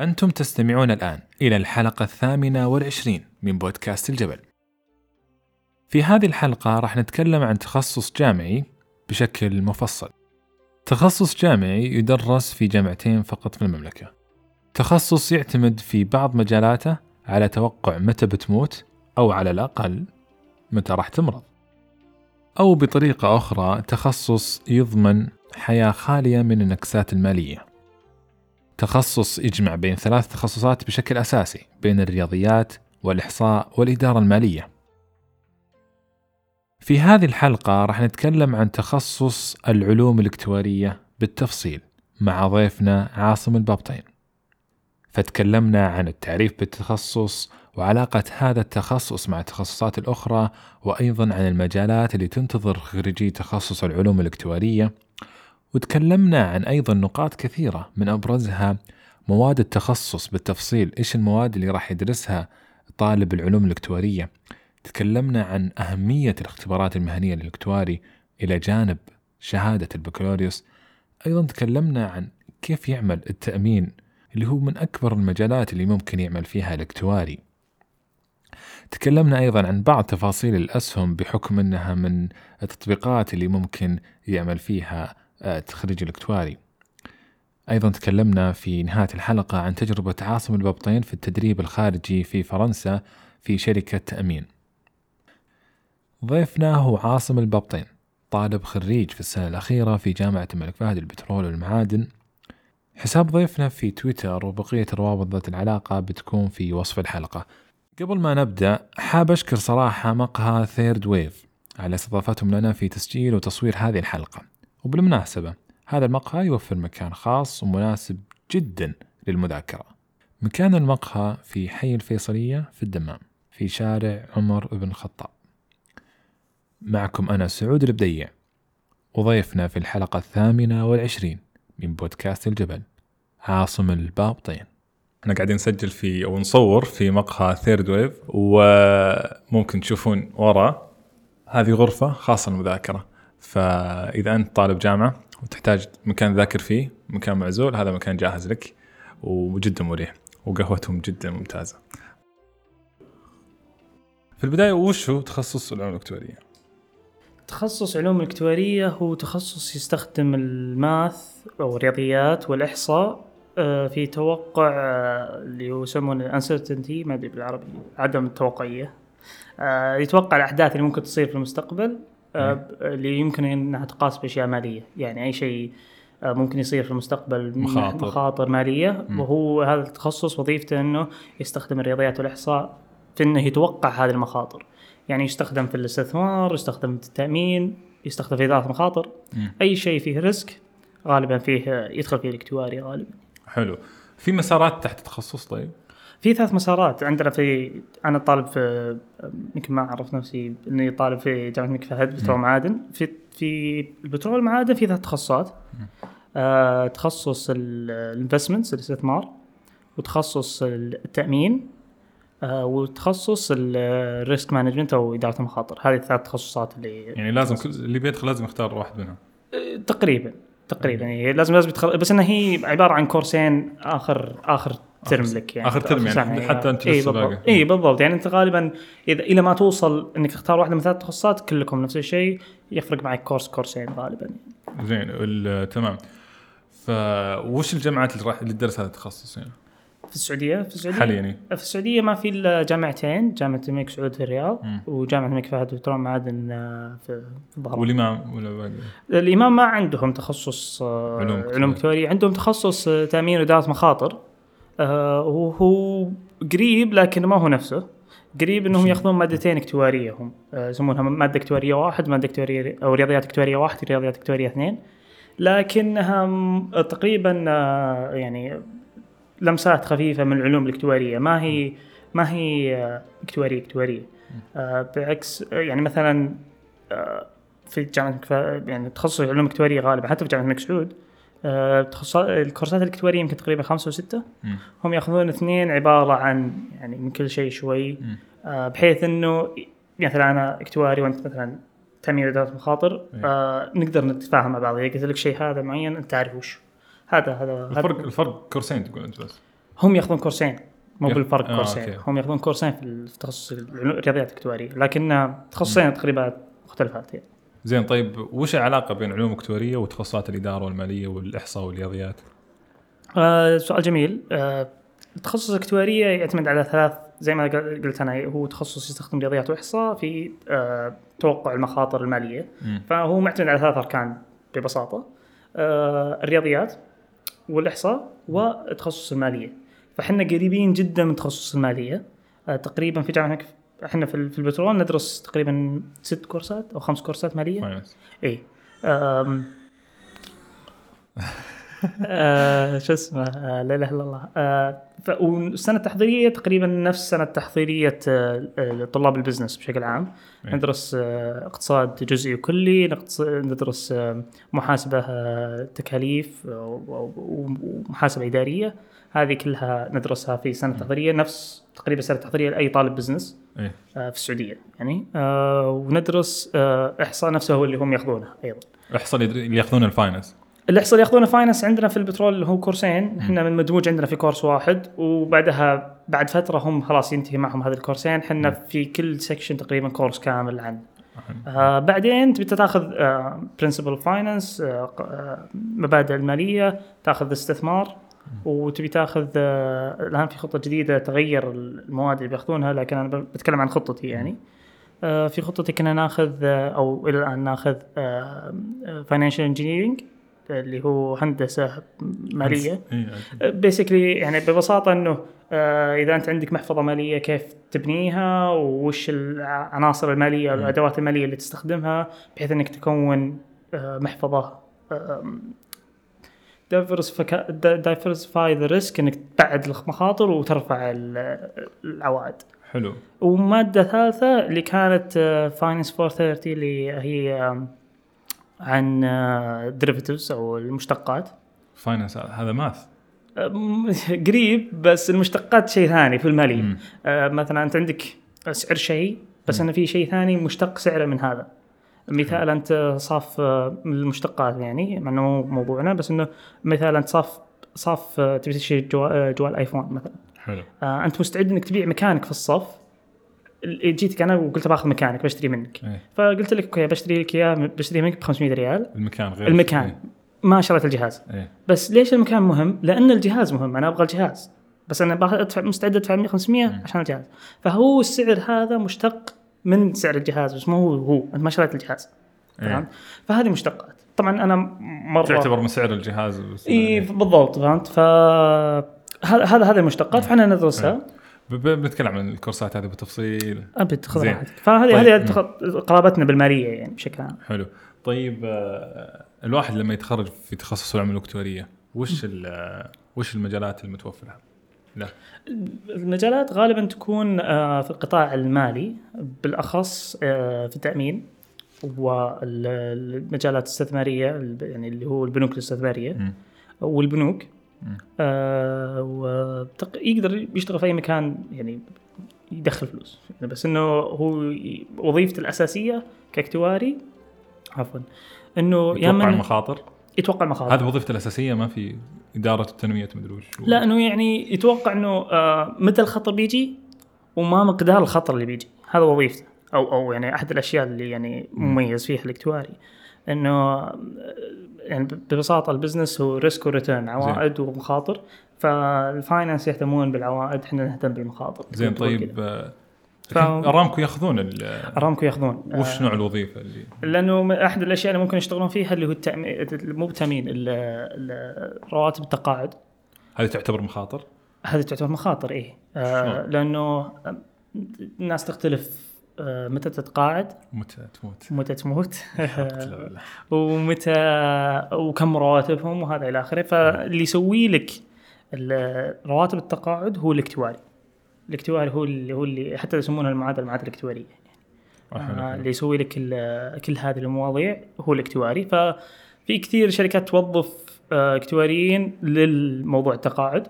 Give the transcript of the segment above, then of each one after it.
أنتم تستمعون الآن إلى الحلقة الثامنة والعشرين من بودكاست الجبل. في هذه الحلقة راح نتكلم عن تخصص جامعي بشكل مفصل. تخصص جامعي يدرس في جامعتين فقط في المملكة. تخصص يعتمد في بعض مجالاته على توقع متى بتموت أو على الأقل متى راح تمرض. أو بطريقة أخرى تخصص يضمن حياة خالية من النكسات المالية. تخصص يجمع بين ثلاث تخصصات بشكل أساسي بين الرياضيات والإحصاء والإدارة المالية. في هذه الحلقة راح نتكلم عن تخصص العلوم الإكتوارية بالتفصيل مع ضيفنا عاصم البابطين. فتكلمنا عن التعريف بالتخصص وعلاقة هذا التخصص مع التخصصات الأخرى وأيضا عن المجالات اللي تنتظر خريجي تخصص العلوم الإكتوارية وتكلمنا عن أيضا نقاط كثيرة من أبرزها مواد التخصص. بالتفصيل إيش المواد اللي راح يدرسها طالب العلوم الإكتوارية؟ تكلمنا عن أهمية الاختبارات المهنية للإكتواري إلى جانب شهادة البكالوريوس. أيضا تكلمنا عن كيف يعمل التأمين اللي هو من أكبر المجالات اللي ممكن يعمل فيها الإكتواري. تكلمنا أيضا عن بعض تفاصيل الأسهم بحكم أنها من التطبيقات اللي ممكن يعمل فيها التخريج الاكتواري أيضا تكلمنا في نهاية الحلقة عن تجربة عاصم الببطين في التدريب الخارجي في فرنسا في شركة تأمين. ضيفنا هو عاصم الببطين طالب خريج في السنة الأخيرة في جامعة الملك فهد للبترول والمعادن. حساب ضيفنا في تويتر وبقية الروابط ذات العلاقة بتكون في وصف الحلقة. قبل ما نبدأ حاب أشكر صراحة مقهى Third Wave على استضافتهم لنا في تسجيل وتصوير هذه الحلقة. وبالمناسبة هذا المقهى يوفر مكان خاص ومناسب جدا للمذاكرة. مكان المقهى في حي الفيصلية في الدمام في شارع عمر بن الخطاب. معكم أنا سعود البديع وضيفنا في الحلقة الثامنة والعشرين من بودكاست الجبل عاصم البابطين. إحنا قاعدين نسجل في أو نصور في مقهى Third Wave وممكن تشوفون ورا. هذه غرفة خاصة للمذاكرة. فإذا أنت طالب جامعة وتحتاج مكان تذاكر فيه مكان معزول هذا مكان جاهز لك وجدا مريح وقهوتهم جدا ممتازة. في البداية وش هو تخصص العلوم الإكتوارية؟ تخصص علوم الاكتوارية هو تخصص يستخدم ال math أو الرياضيات والإحصاء آه، في توقع آه، اللي هو يسمونه الانسرتينتي ما أدري بالعربي عدم التوقعية. آه، يتوقع الأحداث اللي ممكن تصير في المستقبل. اللي يمكن انها تقاس بأشياء مالية. يعني أي شيء ممكن يصير في المستقبل مخاطر, مخاطر مالية. م. وهو هذا التخصص وظيفته أنه يستخدم الرياضيات والإحصاء في أنه يتوقع هذه المخاطر. يعني يستخدم في الاستثمار يستخدم في التأمين يستخدم في اداره المخاطر أي شيء فيه risk غالبا فيه يدخل فيه الاكتواري غالبا. حلو. في مسارات تحت التخصص طيب؟ في ثلاث مسارات. عندنا في أنا طالب في يمكن ما أعرف نفسي إني طالب في جامعة الملك فهد بترول معادن. في في البترول والمعادن في ثلاث تخصصات. آه تخصص ال investments الاستثمار. وتخصص التأمين. آه وتخصص ال risk management أو إدارة المخاطر. هذه الثلاث تخصصات اللي يعني لازم كل اللي بيدخل لازم يختار واحد منهم. تقريبا. تقريبا. يعني لازم لازم تخل... بس انها هي عبارة عن كورسين اخر آخر ترم لك يعني آخر ترم يعني حتى أنت اي بالضبط. اي بالضبط. يعني أنت غالبا اذا إلى ما توصل إنك تختار واحدة من ثلاث تخصصات كلكم نفس الشيء يفرق معك كورس كورسين غالبا. زين تمام. فوش الجامعات اللي راح اللي تدرس هذا التخصص يعني؟ في السعودية؟ في السعودية؟ حاليا. يعني. في السعودية ما في إلا جامعتين جامعة الملك سعود في الرياض م. وجامعة الملك فهد بترول معادن آه، في الظهر. والإمام ولا باقي؟ الإمام ما عندهم تخصص آه، علوم علوم اكتواريه عندهم تخصص آه، تأمين واداره مخاطر. وهو قريب لكن ما هو نفسه. قريب إنهم ياخذون مادتين اكتوارية هم. يسمونها مادة اكتوارية واحد مادة اكتوارية أو رياضيات اكتوارية واحد رياضيات اكتوارية اثنين. لكنها تقريبا يعني لمسات خفيفة من العلوم الاكتوارية. ما هي ما هي اكتوارية اكتوارية. آه بعكس يعني مثلا آه في جامعة يعني تخصص العلوم الاكتواريه غالبا حتى في جامعة الملك سعود آه الكورسات الاكتواريه يمكن تقريبا خمسة وسته هم يأخذون اثنين عبارة عن يعني من كل شيء شوي. آه بحيث إنه مثلا أنا اكتواري وأنت مثلا تامين إدارة مخاطر آه نقدر نتفاهم مع بعض. إذا قلت لك شيء هذا معين أنت تعرف وش. هذا هذا الفرق الفرق كورسين تقول أنت بس. هم يأخذون كورسين. مو بالفرق آه، كورسين. أوكي. هم يأخذون كورسين في تخصص الرياضيات الاكتواريه لكن تخصصين تقريبا مختلفات يعني. زين طيب وش العلاقة بين علوم اكتواريه وتخصصات الإدارة والمالية والإحصاء والرياضيات؟ آه سؤال جميل. آه تخصص الاكتواريه يعتمد على ثلاث زي ما قل- قلت أنا هو تخصص يستخدم رياضيات وإحصاء في آه توقع المخاطر المالية. مم. فهو معتمد على ثلاث أركان ببساطة. آه الرياضيات والإحصاء وتخصص المالية. فاحنا قريبين جدا من تخصص المالية. آه تقريبا في جامعة إحنا في في البترول ندرس تقريبا ست كورسات أو خمس كورسات ماليه finance. اي أم... آه شو اسمه آه لا إله إلا الله آه. والسنة التحضيرية تقريبا نفس سنة تحضيرية آه طلاب ال business بشكل عام إيه. ندرس آه اقتصاد جزئي وكلي ندرس محاسبة تكاليف ومحاسبة إدارية هذه كلها ندرسها في سنة تحضيريه نفس تقريبا سنة تحضيريه لاي طالب business إيه. آه، في السعودية يعني آه، وندرس آه، إحصاء نفسه هو اللي هم ياخذونه أيضا. إحصاء اللي اللي ياخذون ال finance الإحصاء اللي ياخذونه finance عندنا في البترول اللي هو كورسين إحنا من مدموج عندنا في كورس واحد وبعدها بعد فترة هم خلاص ينتهي معهم هذا الكورسين. إحنا في كل section تقريبا كورس كامل عنه آه بعدين تبي تاخذ principle finance آه ق- آه مبادئ المالية تاخذ استثمار. وتبي تاخذ آه الآن في خطة جديدة تغير المواد اللي بياخذونها لكن أنا بتكلم عن خطتي يعني. آه في خطتي كنا ناخذ آه أو إلى الآن ناخذ financial engineering اللي هو هندسة مالية. إيه. basically يعني ببساطة إنه إذا أنت عندك محفظة مالية كيف تبنيها وش العناصر المالية والادوات المالية اللي تستخدمها بحيث إنك تكون محفظة diversify the risk إنك تبعد المخاطر وترفع ال- العوائد. حلو. ومادة ثالثة اللي كانت finance 430 اللي هي عن derivatives أو المشتقات. finance هذا math قريب بس المشتقات شيء ثاني في المالية. آه مثلا أنت عندك سعر شيء بس انه في شيء ثاني مشتق سعره من هذا. مثال أنت صاف آه، من المشتقات يعني مع إنه مو موضوعنا بس إنه مثال أنت صاف صاف آه، تبي تشتري جوال, آه، جوال آيفون مثلا. حلو. آه أنت مستعد إنك تبيع مكانك في الصف؟ ال- جيتك أنا وقلت باخذ مكانك بشتري منك. إيه. فقلت لك أوكي بشتري لك إياه بشتري منك ب 500 ريال. المكان غير المكان. ما شريت الجهاز. إيه. بس ليش المكان مهم؟ لأن الجهاز مهم أنا أبغى الجهاز. بس أنا أدفع مستعد أدفع 100 500 عشان الجهاز. فهو السعر هذا مشتق من سعر الجهاز بس مو هو هو. أنت ما شريت الجهاز. إيه. فهمت؟ فهذه مشتقات. طبعا أنا مرة تعتبر من سعر الجهاز إي إيه. بالضبط فهمت؟ ف هذا هذه المشتقات فاحنا ندرسها. ب- بنتكلم عن الكورسات هذه بالتفصيل. راحتك. فهذه طيب. هذه تخ- قرابتنا بالمالية يعني بشكل عام. حلو. طيب آه، الواحد لما يتخرج في تخصص العلوم الاكتواريه وش وش المجالات المتوفرة؟ لا. المجالات غالبا تكون آه، في القطاع المالي. بالأخص آه، في التأمين والمجالات الاستثمارية يعني اللي هو البنوك الاستثمارية. والبنوك. آه. يقدر يشتغل في أي مكان يعني يدخل فلوس يعني بس إنه هو وظيفته الأساسية كاكتواري عفوا إنه يا يتوقع من المخاطر يتوقع المخاطر هذه وظيفته الأساسية ما في إدارة التنمية مدري وش لا إنه يعني يتوقع إنه آه متى الخطر بيجي وما مقدار الخطر اللي بيجي هذا وظيفته. أو أو يعني أحد الأشياء اللي يعني مميز فيها الاكتواري. إنه آه، يعني ببساطة ال business هو risk و return عوائد ومخاطر. فالفاينانس يهتمون بالعوائد إحنا نهتم بالمخاطر. زين طيب. آه، ف- أرامكو ياخذون ال- أرامكو ياخذون. وش نوع الوظيفة اللي؟ لأنه أحد الأشياء اللي ممكن يشتغلون فيها اللي هو التامين مو ال- رواتب التقاعد. هذه تعتبر مخاطر؟ هذه تعتبر مخاطر إيه. آه؟ لأنه الناس تختلف آه متى تتقاعد؟ متى تموت؟ متى تموت. ومتى وكم رواتبهم وهذا إلى آخره. فاللي يسوي لك رواتب التقاعد هو الاكتواري. الاكتواري هو اللي هو اللي حتى يسمونها المعادلة المعادلة الاكتوارية. آه،. اللي يسوي لك كل هذه المواضيع هو الاكتواري. ففي كثير شركات توظف آه، اكتواريين للموضوع التقاعد.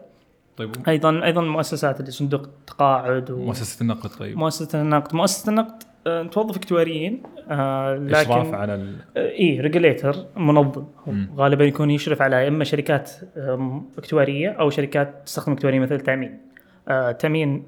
طيب أيضا أيضا مؤسسات اللي صندوق التقاعد مؤسسة النقد طيب ومؤسسه النقد مؤسسة النقد آه، نتوظف اكتواريين آه، لكن إشراف على ال... اي regulator منظم. غالبا يكون يشرف على إما شركات اكتواريه أو شركات تستخدم اكتواريه مثل التأمين. آه، التأمين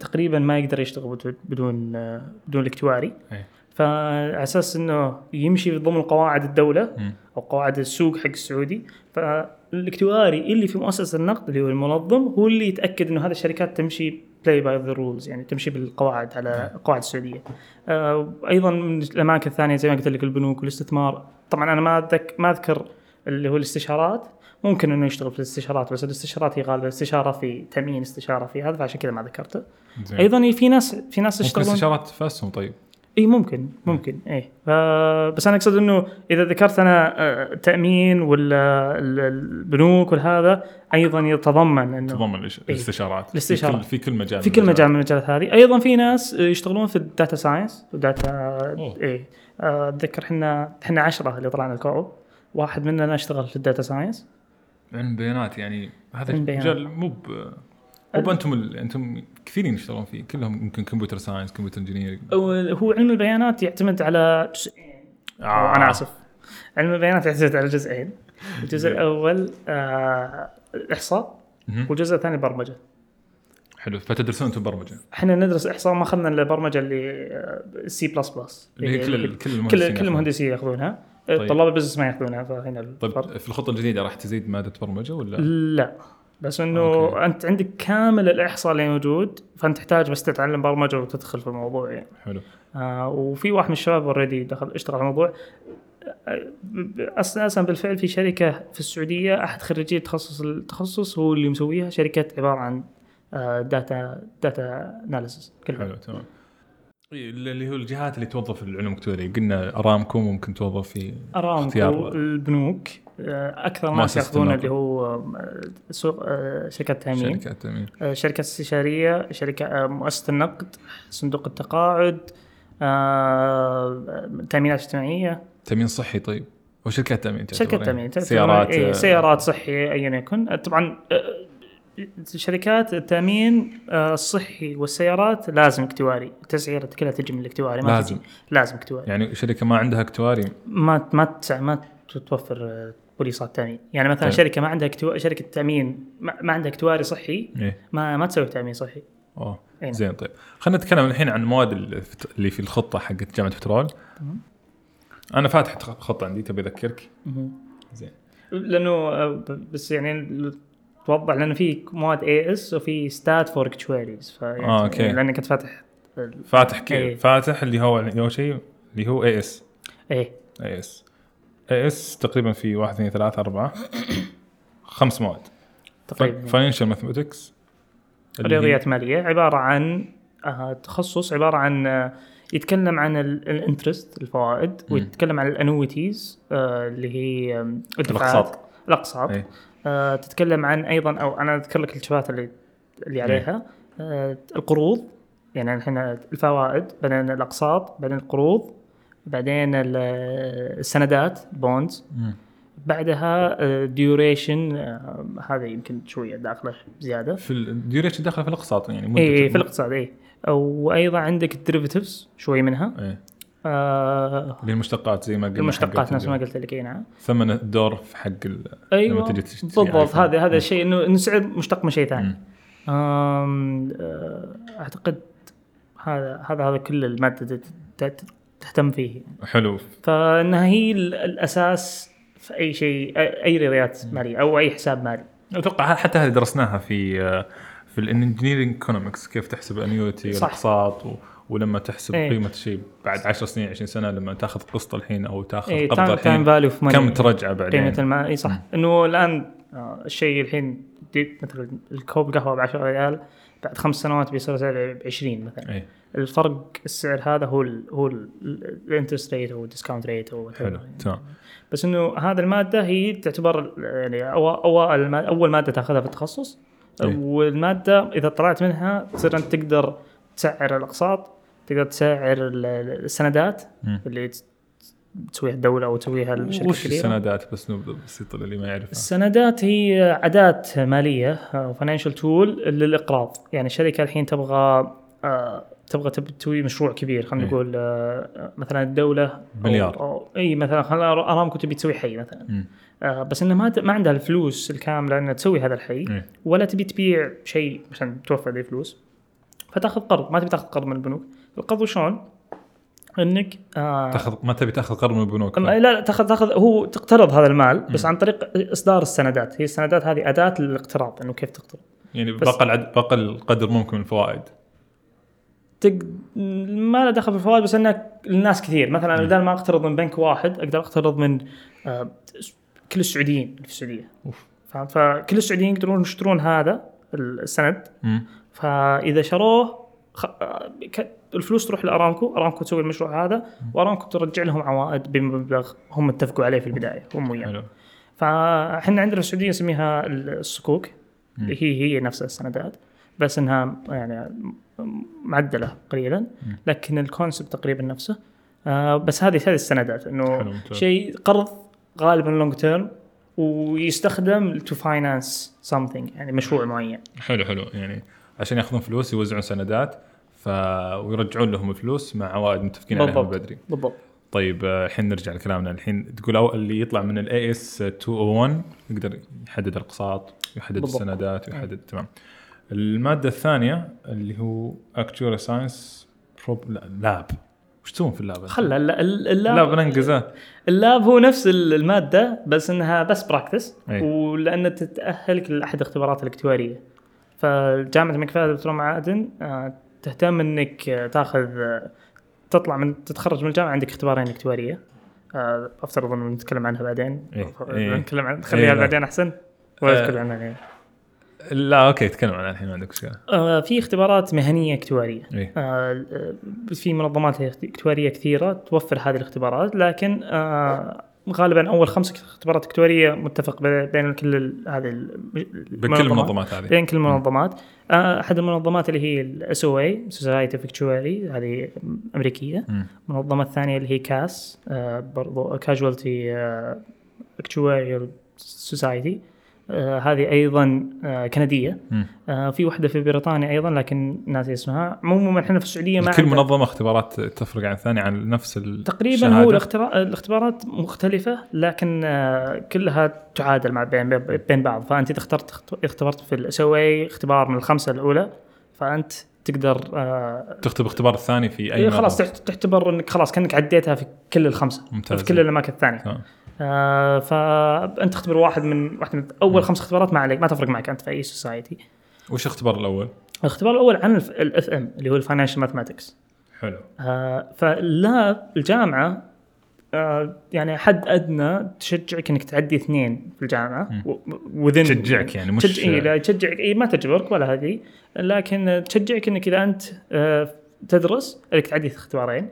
تقريبا ما يقدر يشتغل بدون- بدون آه، بدون الاكتواري إيه. فعلى أساس إنه يمشي ضمن قواعد الدولة. أو قواعد السوق حق السعودي فالاكتواري اللي في مؤسسة النقد اللي هو المنظم هو اللي يتأكد إنه هذه الشركات تمشي play by the rules يعني تمشي بالقواعد على القواعد السعودية. آه، أيضا من الأماكن الثانية زي ما قلت لك البنوك والاستثمار طبعا أنا ما أذك ما أذكر اللي هو الاستشارات ممكن إنه يشتغل في الاستشارات بس الاستشارات هي غالبا استشارة في تأمين استشارة في هذا فعشان كذا ما ذكرته. أيضا في ناس في ناس يشتغلون استشارات في اسهم طيب إي ممكن ممكن إي بس أنا أقصد إنه إذا ذكرت أنا آه، التامين ولا ال- البنوك والهذا أيضا يتضمن إنه تضمن الإش- الاستشارات الاستشارات. في كل, في كل مجال في كل. مجال من المجالات هذه أيضا في ناس يشتغلون في ال data science و data أوه. إي آه، أتذكر إحنا إحنا عشرة اللي طلعنا ال co-op واحد مننا اشتغل في ال data science علم بيانات يعني هذا. مجال مو مو بأنتم ال... أنتم كثيرين يشتغلون فيه كلهم يمكن computer science computer engineering هو علم البيانات يعتمد على جزئين. آه. أنا آسف. علم البيانات يعتمد على جزئين. الجزء. الأول آه الاحصاء والجزء الثاني برمجة. حلو. فتدرسون أنتم برمجة؟ إحنا ندرس إحصاء ما أخذنا إلا برمجة اللي C plus plus اللي هي كل كل كل المهندسين كل. المهندسين يأخذونها. طيب. طلاب ال business ما يأخذونها فهنا الفرق. طيب في الخطة الجديدة راح تزيد مادة برمجة ولا؟ لا. بس إنه okay. أنت عندك كامل الإحصاء اللي موجود فأنت تحتاج بس تتعلم برمجة وتدخل في الموضوع يعني. حلو. آه وفي واحد من الشباب already دخل اشتغل على الموضوع. أساسا بالفعل في شركة في السعودية أحد خريجي تخصص التخصص هو اللي مسويها شركة عبارة عن data data analysis كلها. حلو تمام. اللي هو الجهات اللي توظف العلوم الاكتوارية قلنا أرامكو ممكن توظف في أرامكو. البنوك آه، أكثر ناس ياخذون. اللي هو آه، سوق آه، شركات تامين شركات تامين شركة استشارية شركة آه، مؤسسة النقد صندوق التقاعد تأمينات اجتماعية تأمين صحي طيب وشركات تامين شركة يعني. تعتبر- سيارات إيه، سيارات صحية أيا يكن طبعا شركات التأمين آه، الصحي والسيارات لازم اكتواري. التسعيرة كلها تجي من الاكتواري ما لازم. تجي. لازم اكتواري. يعني شركة ما عندها اكتواري؟ ما ما تسع ما توفر آه، بوليصات تأمين يعني مثلا طيب. شركة ما عندها اكتواري شركة تأمين ما, ما عندها اكتواري صحي إيه. ما ما تسوي تأمين صحي. أوه. إيه. زين طيب. خلينا نتكلم الحين عن المواد اللي في- الخطة حقت جامعة بترول. أنا فاتح خطة عندي تبي أذكرك؟ زين. لأنه آه، بس يعني توضح لأنه في مواد AS وفي stat for actuaries فيعني آه، okay. لأنك كنت فاتح ال- فاتح كي إيه. فاتح اللي هو اللي هو شيء اللي هو AS إيه. AS AS تقريبا في واحد اثنين ثلاثة أربعة. خمس مواد. تقريبا. financial mathematics رياضيات مالية. عبارة عن آه، تخصص عبارة عن آه، يتكلم عن ال interest الفوائد ويتكلم عن ال annuities اللي هي الدفعات الأقساط. الأقساط. إيه. آه، تتكلم عن أيضا أو أنا أذكر لك ال chapters اللي اللي عليها. آه، القروض يعني الحين الفوائد بعدين الأقساط بعدين القروض بعدين ال- السندات bonds بعدها duration هذا يمكن شوية داخله زيادة. في ال duration داخله في الأقساط يعني مدة اي إيه، في الاقتصاد اي وأيضا عندك ال derivatives شوي منها. إيه. آه المشتقات زي ما قلنا المشتقات نفس ما قلت لك إي نعم. ثمن الدور في حق ال... أيوه لما تجي تشتري بالضبط. هذا هذا الشيء انه إنه سعر مشتق من شيء ثاني. آه، أعتقد هذا هذا هذا كل المادة تهتم فيه. حلو. فإنها هي ال- الأساس في أي شيء أي رياضيات مالية أو أي حساب مالي. أتوقع حتى هذه درسناها في في ال engineering economics كيف تحسب ال annuity. والاقساط و... ولما تحسب إيه. قيمة الشيء بعد 10 سنين 20 سنة لما تاخذ قسط الحين أو تاخذ قبضه time الحين value في كم ترجع بعدين؟ قيمة الماء اي صح. إنه الآن آه، الشيء الحين مثلا الكوب قهوة ب 10 ريال بعد خمس سنوات بيصير سعره ب 20 مثلا. إيه. الفرق السعر هذا هو ال هو ال interest rate أو ال discount rate أو. حلو تمام. بس إنه هذه المادة هي تعتبر يعني اوائل الما- أول مادة تأخذها في التخصص. إيه. والمادة إذا طلعت منها تصير أنت تقدر تسعر الأقساط تقدر تسعر ال- ال- السندات. اللي تسويها الدولة أو تسويها الشركة وش الكبيره السندات بس نبذه بسيطة للي ما يعرفها السندات هي أداة مالية financial tool للإقراض يعني شركة الحين تبغى آه، تبغى تسوي مشروع كبير خلينا إيه. نقول آه، مثلا الدولة أو- مليار. أو إي مثلا خلينا ارامكو تبي تسوي حي مثلا مم. آه، بس انها ما ما عندها الفلوس الكاملة إنها تسوي هذا الحي إيه. ولا تبي تبيع شيء عشان توفر ذي الفلوس فتأخذ قرض ما تبي تأخذ قرض من البنوك القرض شلون؟ انك آه تاخذ ما تبي تاخذ قرض من البنوك لا لا تاخذ تاخذ هو تقترض هذا المال بس عن طريق إصدار السندات. هي السندات هذه أداة للاقتراض إنه كيف تقترض. يعني العد... بقى القدر ممكن من الفوائد تق... ما له دخل في الفوائد بس إنه الناس كثير. مثلا بدل ما أقترض من بنك واحد أقدر أقترض من آه، كل السعوديين اللي في السعودية. أوف. فهمت؟ فكل السعوديين يقدرون يشترون هذا السند. مم. فإذا شروه خ... الفلوس تروح لأرامكو أرامكو تسوي المشروع هذا وأرامكو ترجع لهم عوائد بمبلغ هم اتفقوا عليه في البداية هم وياه. فاحنا عندنا في السعودية نسميها الصكوك اللي هي هي نفس السندات بس إنها يعني معدلة قليلا لكن الكونسبت تقريبا نفسه. آه بس هذه هذه السندات إنه. شيء قرض غالبا long term ويستخدم to finance something يعني مشروع معين. حلو حلو. يعني عشان ياخذون فلوس يوزعون سندات. ف... ويرجعون لهم الفلوس مع عوائد متفقين عليها من بدري. بالضبط. طيب آه، الحين نرجع لكلامنا. الحين تقول أو اللي يطلع من ال AS 201 يقدر يحدد الأقساط يحدد بالضبط. السندات ويحدد تمام. المادة الثانية اللي هو actuary science prob lab وش تسوون في ال lab؟ خلى الل- الل- ال lab ال lab ننقزه ال lab هو نفس ال- المادة بس إنها بس practice أي. ولأن تتأهلك لأحد الاختبارات الاكتوارية. فجامعة الملك فهد للبترول والمعادن آه، تهتم إنك آه، تاخذ آه، تطلع من تتخرج من الجامعة عندك اختبارين اكتوارية آه، افترض انه نتكلم عنها بعدين إيه، إيه. نتكلم عن خليها لا. بعدين أحسن ولا آه. نتكلم عنها الحين لا okay تكلم عنها الحين ما عندك مشكلة آه، في اختبارات مهنية اكتوارية آه، آه، في منظمات اكتوارية كثيرة توفر هذه الاختبارات لكن آه، غالبا أول خمس اختبارات اكتواريه متفق بين كل هذه ال- بكل المنظمات. هذه. بين كل المنظمات. آه، أحد المنظمات اللي هي ال SOA Society of Actuaries هذه أمريكية. المنظمة الثانية اللي هي CAS برضو Casualty اكتواريال سوسايتي هذه أيضا آه، كندية. آه، في واحدة في بريطانيا أيضا لكن ناسي اسمها عموما إحنا في السعودية ما كل منظمة اختبارات تفرق عن الثانية عن نفس تقريبا. هو. الاختبارات مختلفة لكن آه، كلها تعادل مع بين بين بعض فأنت إذا اخترت اختبرت في السوي اختبار من الخمسة الأولى فأنت تقدر آه، تختبر اختبار الثاني في أي إيه خلاص تعتبر إنك خلاص كأنك عديتها في كل الخمسة ممتاز. في كل الأماكن الثانية. آه فانت تختبر واحد من واحد من أول خمس اختبارات ما عليك ما تفرق معك أنت في أي society وش الاختبار الأول؟ الاختبار الأول عن ال FM اللي هو ال financial mathematics حلو. آه فال lab الجامعة آه يعني حد أدنى تشجعك إنك تعدي اثنين في الجامعة و then تشجعك يعني مش تشجع إيه لا تشجعك اي ما تجبرك ولا هذه لكن تشجعك إنك إذا أنت آه تدرس إنك تعدي اختبارين.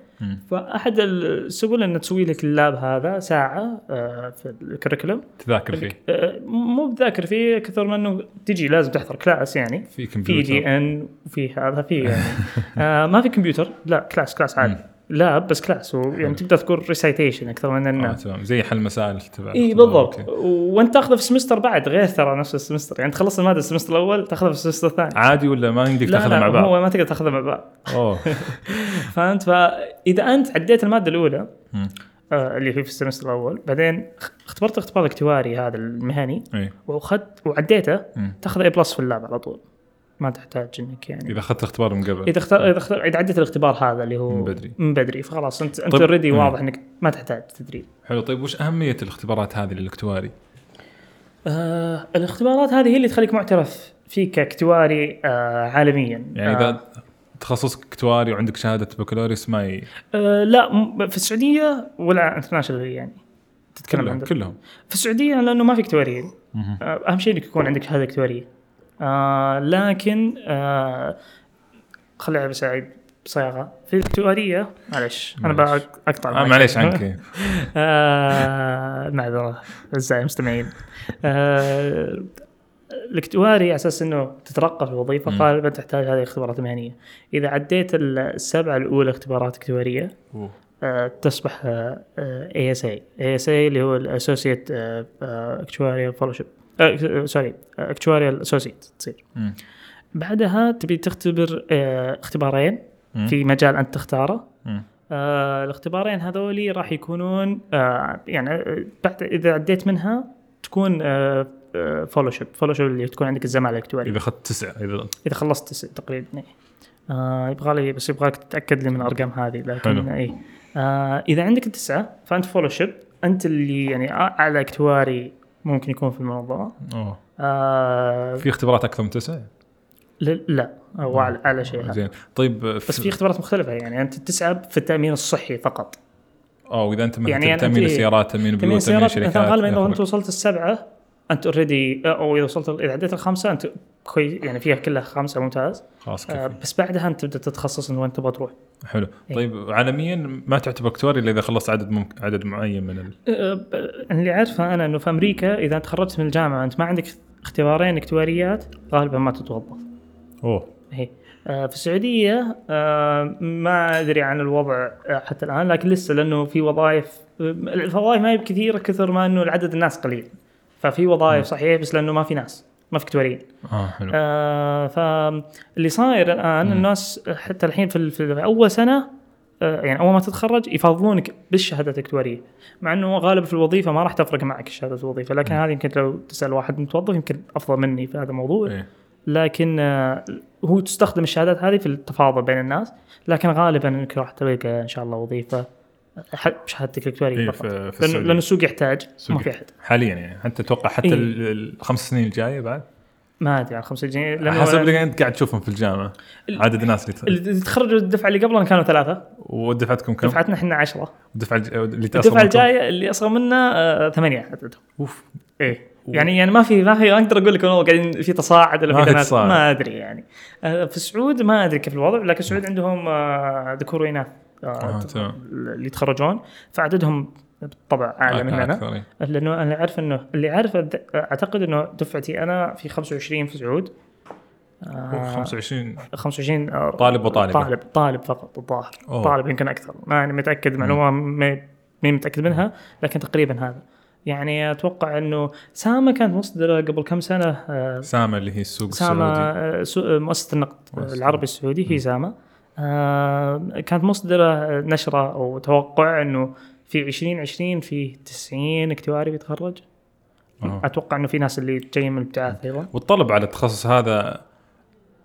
فأحد السبل أن تسوي لك ال lab هذا ساعة آه في ال curriculum تذاكر فيه. آه مو بذاكر فيه كثر ما أنه تجي لازم تحضر class يعني. في في كمبيوتر دي إن وفي هذا في يعني. آه ما في كمبيوتر لا class class عادي. lab بس class يعني تقدر تقول recitation أكثر من آه انه تمام. زي حل مسائل تبع إي. بالضبط. وأنت تاخذه في ال semester بعد غير ترى نفس ال semester يعني تخلص المادة ال semester الأول تاخذها في ال semester الثاني. عادي ولا ما يمديك لا تاخذها لا مع بعض؟ هو ما تقدر تاخذها مع بعض. أوه. فهمت؟ فإذا أنت عديت المادة الأولى. آه اللي هي في ال semester الأول بعدين اختبرت اختبار الاكتواري هذا المهني وأخذت وعديته. تاخذ A plus في ال lab على طول. ما تحتاج إنك يعني إذا أخذت الاختبار من قبل إذا اختار إذا اختار إذا عديت الاختبار هذا اللي هو من بدري. من بدري فخلاص انت أنت طيب. already مم. واضح إنك ما تحتاج تدريب حلو طيب وش أهمية الاختبارات هذه للاكتواري؟ آه الاختبارات هذه هي اللي تخليك معترف فيك كاكتواري آه عالميا يعني آه اذا تخصصك اكتواري وعندك شهادة بكالوريوس ما ي... آه لا في السعودية ولا انترناشونال يعني تتكلم كلهم عن كلهم في السعودية لأنه ما في اكتواريين. آه أهم شيء إنك يكون عندك شهادة اكتواريه آه لكن آه خليها بس اعيد بصياغة في الاكتواريه معلش أنا معلش. بقطع آه معك. معليش عنك آه معذرة أعزائي المستمعين آه الاكتواري على أساس إنه تترقى في الوظيفه. غالبا تحتاج هذه الاختبارات المهنية. إذا عديت السبعة الأولى اختبارات اكتواريه. آه تصبح اي اس اي، اي اس اي اللي هو ال associate actuarial fellowship sorry actuarial associate تصير. بعدها تبي تختبر آه، اختبارين في مجال أنت تختاره. آه الاختبارين هذولي راح يكونون آه يعني بعد إذا عديت منها تكون آه fellowship fellowship اللي تكون عندك الزمالة الاكتواريه إذا أخذت تسعة إذا إذا خلصت تسعة تقريبا. آه يبغى لي بس يبغاك تتأكد لي من الأرقام هذه لكن إي. آه إذا عندك التسعه فأنت fellowship أنت اللي يعني اعلى اكتواري ممكن يكون في المنظمه أوه. آه في اختبارات أكثر من تسعة؟ لا هو اعلى شيء زين. طيب بس في اختبارات مختلفة يعني أنت التسعه في التأمين الصحي فقط. آه واذا أنت مثلا يعني تأمين السيارات تأمين البيوت تأمين الشركات غالبا إذا أنت وصلت السبعة أنت اوريدي أو إذا وصلت إذا عديت الخمسة أنت كويس يعني فيها كلها خمسة ممتاز. خلاص آه بس بعدها أنت تبدا تتخصص إنه أنت تبغى تروح حلو. إيه؟ طيب عالميا ما تعتبر اكتواري إلا إذا خلصت عدد ممكن عدد معين من ال... أه اللي أعرفه أنا إنه في أمريكا إذا تخرجت من الجامعة أنت ما عندك اختبارين اكتواريات غالبا ما تتوظف. أوه. هي آه في السعودية آه ما أدري عن الوضع حتى الآن لكن لسه لأنه في وظائف الوظائف ما هي بكثيره كثر ما إنه العدد الناس قليل. ففي وظائف صحيح بس لأنه ما في ناس ما في كتوريين آه حلو. آه فاللي صاير الآن. الناس حتى الحين في, في أول سنة آه يعني أول ما تتخرج يفضلونك بالشهادة الكتورية مع إنه غالبا في الوظيفة ما راح تفرق معك شهاده الوظيفة لكن هذه يمكن لو تسأل واحد متوظف يمكن أفضل مني في هذا الموضوع. إيه؟ لكن آه هو تستخدم الشهادات هذه في التفاضل بين الناس لكن غالبا إنك راح تلقى إن شاء الله وظيفة بشهادتك الكتوريه إيه في لأن, لأن السوق يحتاج ما في أحد. حاليا يعني. أنت تتوقع حتى إيه؟ الخمس سنين الجاية بعد؟ ما أدري عن خمس سنين. لأنه حسب اللي انت قاعد تشوفهم في الجامعة. عدد الناس اللي اللي تخرجوا الدفعة اللي قبلنا كانوا ثلاثة. ودفعتكم كم؟ دفعتنا إحنا 10 الدفعة اللي الدفعة الجاية اللي أصغر منا آه ثمانية عددهم. أوف. إيه. يعني يعني ما في ما في أقدر أقول لك إنه قاعدين في تصاعد ولا في ما أدري يعني. آه، في السعود ما أدري كيف الوضع لكن السعود عندهم آه، ذكور واناث آه اللي يتخرجون فعددهم بالطبع اعلى مننا لأنه أنا أعرف انه اللي اعرف أعتقد إنه دفعتي أنا في 25 في سعود. 25 25 آه طالب وطالب. طالب طالب فقط الظاهر. طالب يمكن أكثر. ما أنا متأكد معلومة ماني متأكد منها لكن تقريبا هذا. يعني أتوقع إنه سامة كانت مصدره قبل كم سنة آه سامة اللي هي السوق سامة السعودي. مؤسسة النقد العربي السعودي هي سامة. آه كانت مصدره نشره أو توقع انه في 2020 في 90 اكتواري بيتخرج. أوه. أتوقع إنه في ناس اللي جايين من الابتعاث أيضا. والطلب على التخصص هذا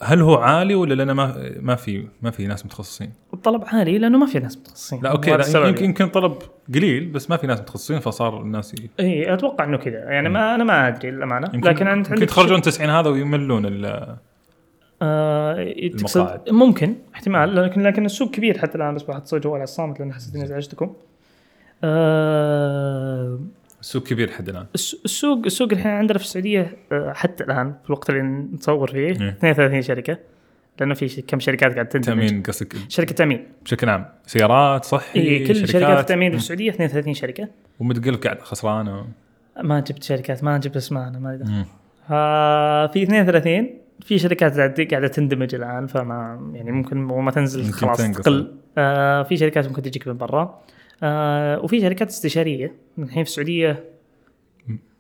هل هو عالي ولا لأنه ما ما في ما في ناس متخصصين؟ الطلب عالي لأنه ما في ناس متخصصين. لا أوكي لا يمكن يمكن طلب قليل بس ما في ناس متخصصين فصار الناس إي أتوقع إنه كذا. يعني ما أنا ما أدري للأمانة. لكن انت يمكن يتخرجون 90 هذا ويملون آه ممكن احتمال لكن لكن السوق كبير حتى الآن بس بحط جوال على الصامت لأن حسيت إني ازعجتكم آه السوق كبير حد الآن. السوق السوق الحين عندنا في السعودية آه، حتى الآن في الوقت اللي نصور فيه 32 إيه. شركة. لأنه في كم شركات قاعد تندمج تأمين قصدك؟ شركة تأمين. بشكل عام. سيارات صحي إيه كل شركات, شركات التأمين في السعودية 32 شركة. ومتقل قاعد خسرانه ما جبت شركات ما جبت اسماء أنا ما أدري. في 32 في شركات قاعدة تندمج الآن فما يعني ممكن ما تنزل خلاص تقل. آه في شركات ممكن تجيك من برا. آه وفي شركات استشارية. الحين في السعودية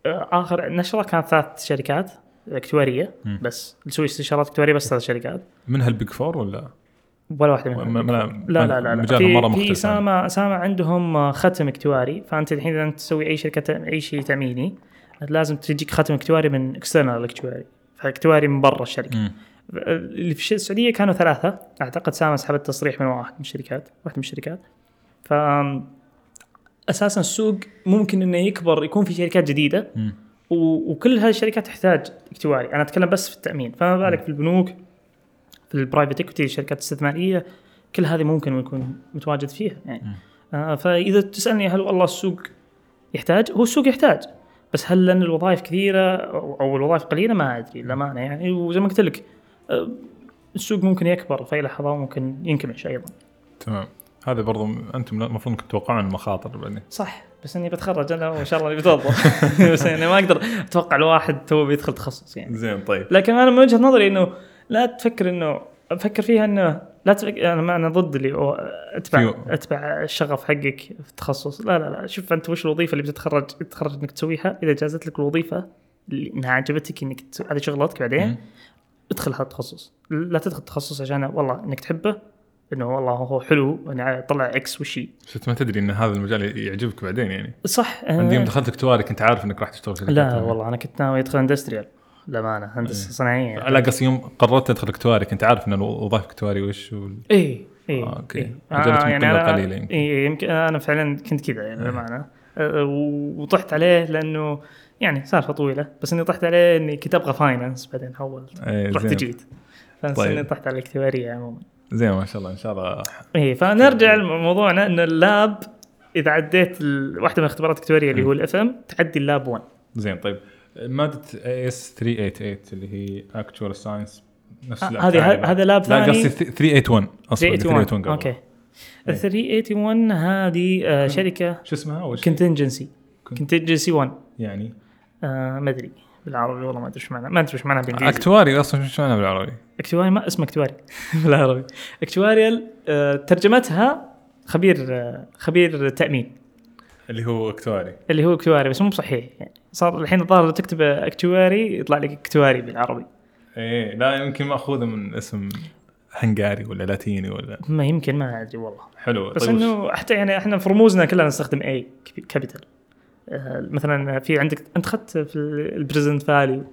آه آخر نشرة كانت ثلاث شركات أكتوارية بس. تسوي استشارات أكتوارية بس ثلاث شركات. منها ال big four ولا؟ ولا واحدة منهم لا لا لا لا, لا. في, مرة في سامة سامة عندهم ختم أكتواري. فأنت الحين إذا أنت تسوي أي شركة أي شيء تأميني لازم تجيك ختم أكتواري من external أكتواري. فاكتواري من برا الشركة. م. اللي في السعودية كانوا ثلاثة. أعتقد سامة سحبت تصريح من واحد من الشركات واحدة من الشركات. ف أساسا السوق ممكن إنه يكبر يكون في شركات جديدة. م. وكل هذه الشركات تحتاج اكتواري أنا أتكلم بس في التأمين. فما بالك في البنوك في ال private equity الشركات الاستثمارية كل هذه ممكن يكون متواجد فيها يعني. آه فإذا تسألني هل والله السوق يحتاج هو السوق يحتاج. بس هل لأن الوظائف كثيرة أو الوظائف قليلة؟ ما أدري للامانه يعني. وزي ما قلت لك آه السوق ممكن يكبر في لحظة وممكن ينكمش أيضا. تمام. هذا برضو أنتم المفروض أنكم تتوقعون المخاطر بعدين. صح بس إني بتخرج أنا وإن شاء الله بتوظف. بس يعني ما أقدر أتوقع الواحد تو بيدخل تخصص يعني. زين طيب. لكن أنا من وجهة نظري إنه لا تفكر إنه أفكر فيها إنه لا تفكر أنا ما أنا ضد اللي اتبع أتبع الشغف حقك في التخصص لا لا لا. شوف أنت وش الوظيفة اللي بتتخرج تتخرج إنك تسويها؟ إذا جازت لك الوظيفة اللي إنها عجبتك إنك هذه شغلتك بعدين ادخل هذا التخصص. لا تدخل التخصص عشان والله إنك تحبه إنه والله هو حلو أنا طلع X وشي شفت ما تدري إن هذا المجال يعجبك بعدين يعني. صح عندي يوم آه. دخلت اكتواري كنت عارف إنك راح تشتغل شركة لا. والله أنا كنت ناوي أدخل industrial للامانه هندسه صناعيه لا قصدي يوم قررت ادخل اكتواري كنت عارف ان الوظائف اكتواري وش وال... اي اي آه، أوكي. إيه. من قلة أنا قليلة يمكن. إيه يمكن أنا فعلا كنت كذا يعني للامانه أه، وطحت عليه لأنه يعني سالفة طويلة. بس إني طحت عليه إني كنت أبغى finance بعدين حولت. إيه، رحت. جيت. بس طيب. طحت على الاكتواريه عموما. زين ما شاء الله إن شاء الله اي فنرجع لموضوعنا إن ال lab إذا عديت ال- واحدة من اختبارات الاكتواريه اللي هو ال FM تعدي ال lab 1 زين طيب. مادة AS 388 اللي هي actuarial science نفس آه، هذه- هذا lab لا ثاني. قصدي 381 أصلا 381 قبل. أوكي. إيه. 381 هذه آه، شركة شو اسمها؟ أول شيء؟ contingency contingency 1 يعني؟ آه، ما أدري بالعربي والله ما أدري إيش معناه ما أدري إيش معناه بالإنجليزي. أكتواري أصلا شو معناها بالعربي؟ أكتواري؟ ما اسمه أكتواري بالعربي. actuarial آه، ترجمتها خبير آه، خبير تأمين. اللي هو أكتواري. اللي هو أكتواري بس مو بصحيح يعني. صار الحين الظاهر لو تكتب اكتواري يطلع لك اكتواري بالعربي. إيه لا يمكن ماخوذه من اسم هنغاري ولا لاتيني ولا ما يمكن ما أدري والله. حلو بس طيب إنه حتى يعني إحنا في رموزنا كلنا نستخدم اي capital مثلا في عندك أنت أخذت في ال present value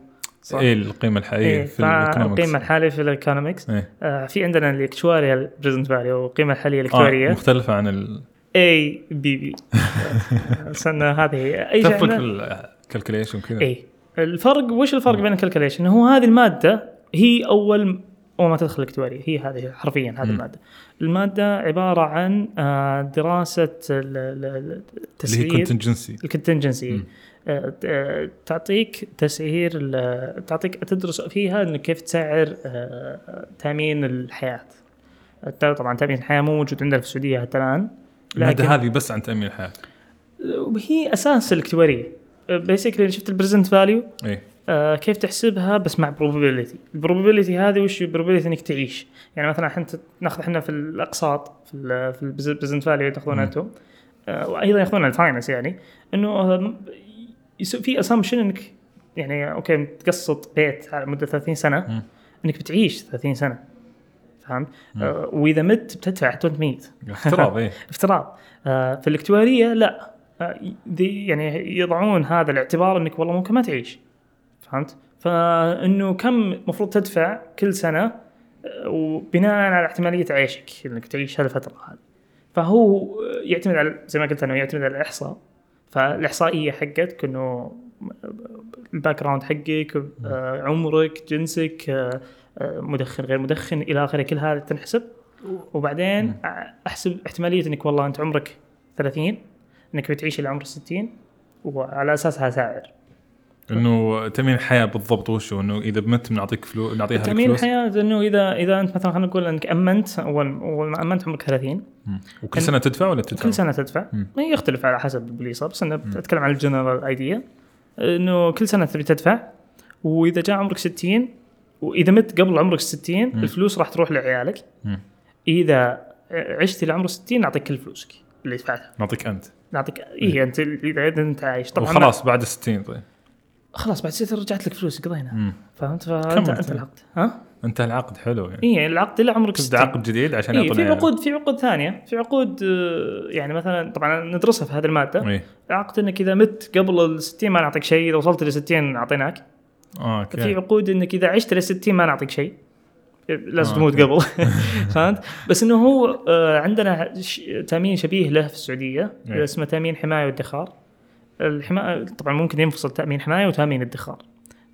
صح؟ إيه القيمة الحقيقيه إيه في ال economics القيمة الحالية في ال economics إيه. آه في عندنا ال actuarial present value والقيمه الحالية آه الاكتواريه مختلفة عن ال... APV استنى هذه. أي تفرق في شيء ال calculation كذا اي الفرق وش الفرق بين ال calculation هو هذه المادة هي أول أول ما تدخل الاكتواريه هي هذه حرفيا هذه. المادة. المادة عبارة عن آه، دراسة ال- ال- ال- اللي هي التسعير. contingency ال contingency. آه، آه، تعطيك تسعير تعطيك تدرس فيها انه كيف تسعر تأمين الحياة. طبعا تأمين الحياة مو موجود عندنا في السعودية حتى الآن المادة هذه بس عن تأمين الحياة. هي أساس الاكتواريه basically شفت ال present value؟ آه كيف تحسبها بس مع probability. ال probability هذه وش probability إنك تعيش. يعني مثلا إحنا ناخذ إحنا في الأقساط في في ال present value تاخذونها. أنتم. آه وأيضا ياخذون ال finance يعني. إنه في assumption إنك يعني أوكي تقسط بيت على مدة 30 سنة. مم. إنك بتعيش 30 سنة. فهمت؟ آه وإذا مت بتدفع حتى وانت ميت افتراض إيه افتراض. آه في الإكتوارية لا. يعني يضعون هذا الاعتبار انك والله ممكن ما تعيش. فهمت؟ فإنه كم المفروض تدفع كل سنة آه، وبناء على احتمالية عيشك إنك تعيش هالفترة هذه. فهو يعتمد على زي ما قلت أنا يعتمد على الإحصاء. فالإحصائية حقتك إنه ال background حقك آه، عمرك جنسك آه، مدخن غير مدخن إلى آخره كل هذا تنحسب. وبعدين أحسب احتمالية إنك والله أنت عمرك 30 إنك بتعيش إلى عمر 60 وعلى اساسها سعر إنه تامين الحياة بالضبط وش هو؟ إنه إذا مت بنعطيك فلوس نعطيها لك تامين فلوس الحياة إنه إذا إذا أنت مثلا خلينا نقول إنك أمنت اول أول ما أمنت عمرك 30 مم. وكل سنة تدفع ولا تدفع؟ كل سنة تدفع. ما يختلف على حسب البوليصه بس أنا أتكلم عن الجنرال ايديا إنه كل سنة تبي تدفع وإذا جاء عمرك 60 وإذا مت قبل عمرك 60 الفلوس راح تروح لعيالك مم. إذا عشت إلى عمر 60 نعطيك كل فلوسك اللي دفعتها نعطيك أنت نعطيك اي أنت اذا أنت عايش. طبعا وخلاص بعد 60 طيب. خلاص بعد ستة رجعت لك فلوس قضينا. فهمت؟ فانت أنت العقد. ها؟ أنت العقد حلو يعني. اي العقد إلى عمرك تبدأ 60 عقد جديد عشان إيه في عقود في عقود ثانية. في عقود آه، يعني مثلا طبعا ندرسها في هذه المادة. إيه. عقد إنك إذا مت قبل ال 60 ما نعطيك شيء إذا وصلت ل 60 أعطيناك. آه في أوكي عقود إنك إذا عشت ل 60 ما نعطيك شيء. لازم آه، تموت. قبل فهمت بس إنه هو آه، عندنا تأمين شبيه له في السعودية إيه. اسمه تأمين حماية وادخار الحمايه طبعا ممكن ينفصل تأمين حماية وتأمين ادخار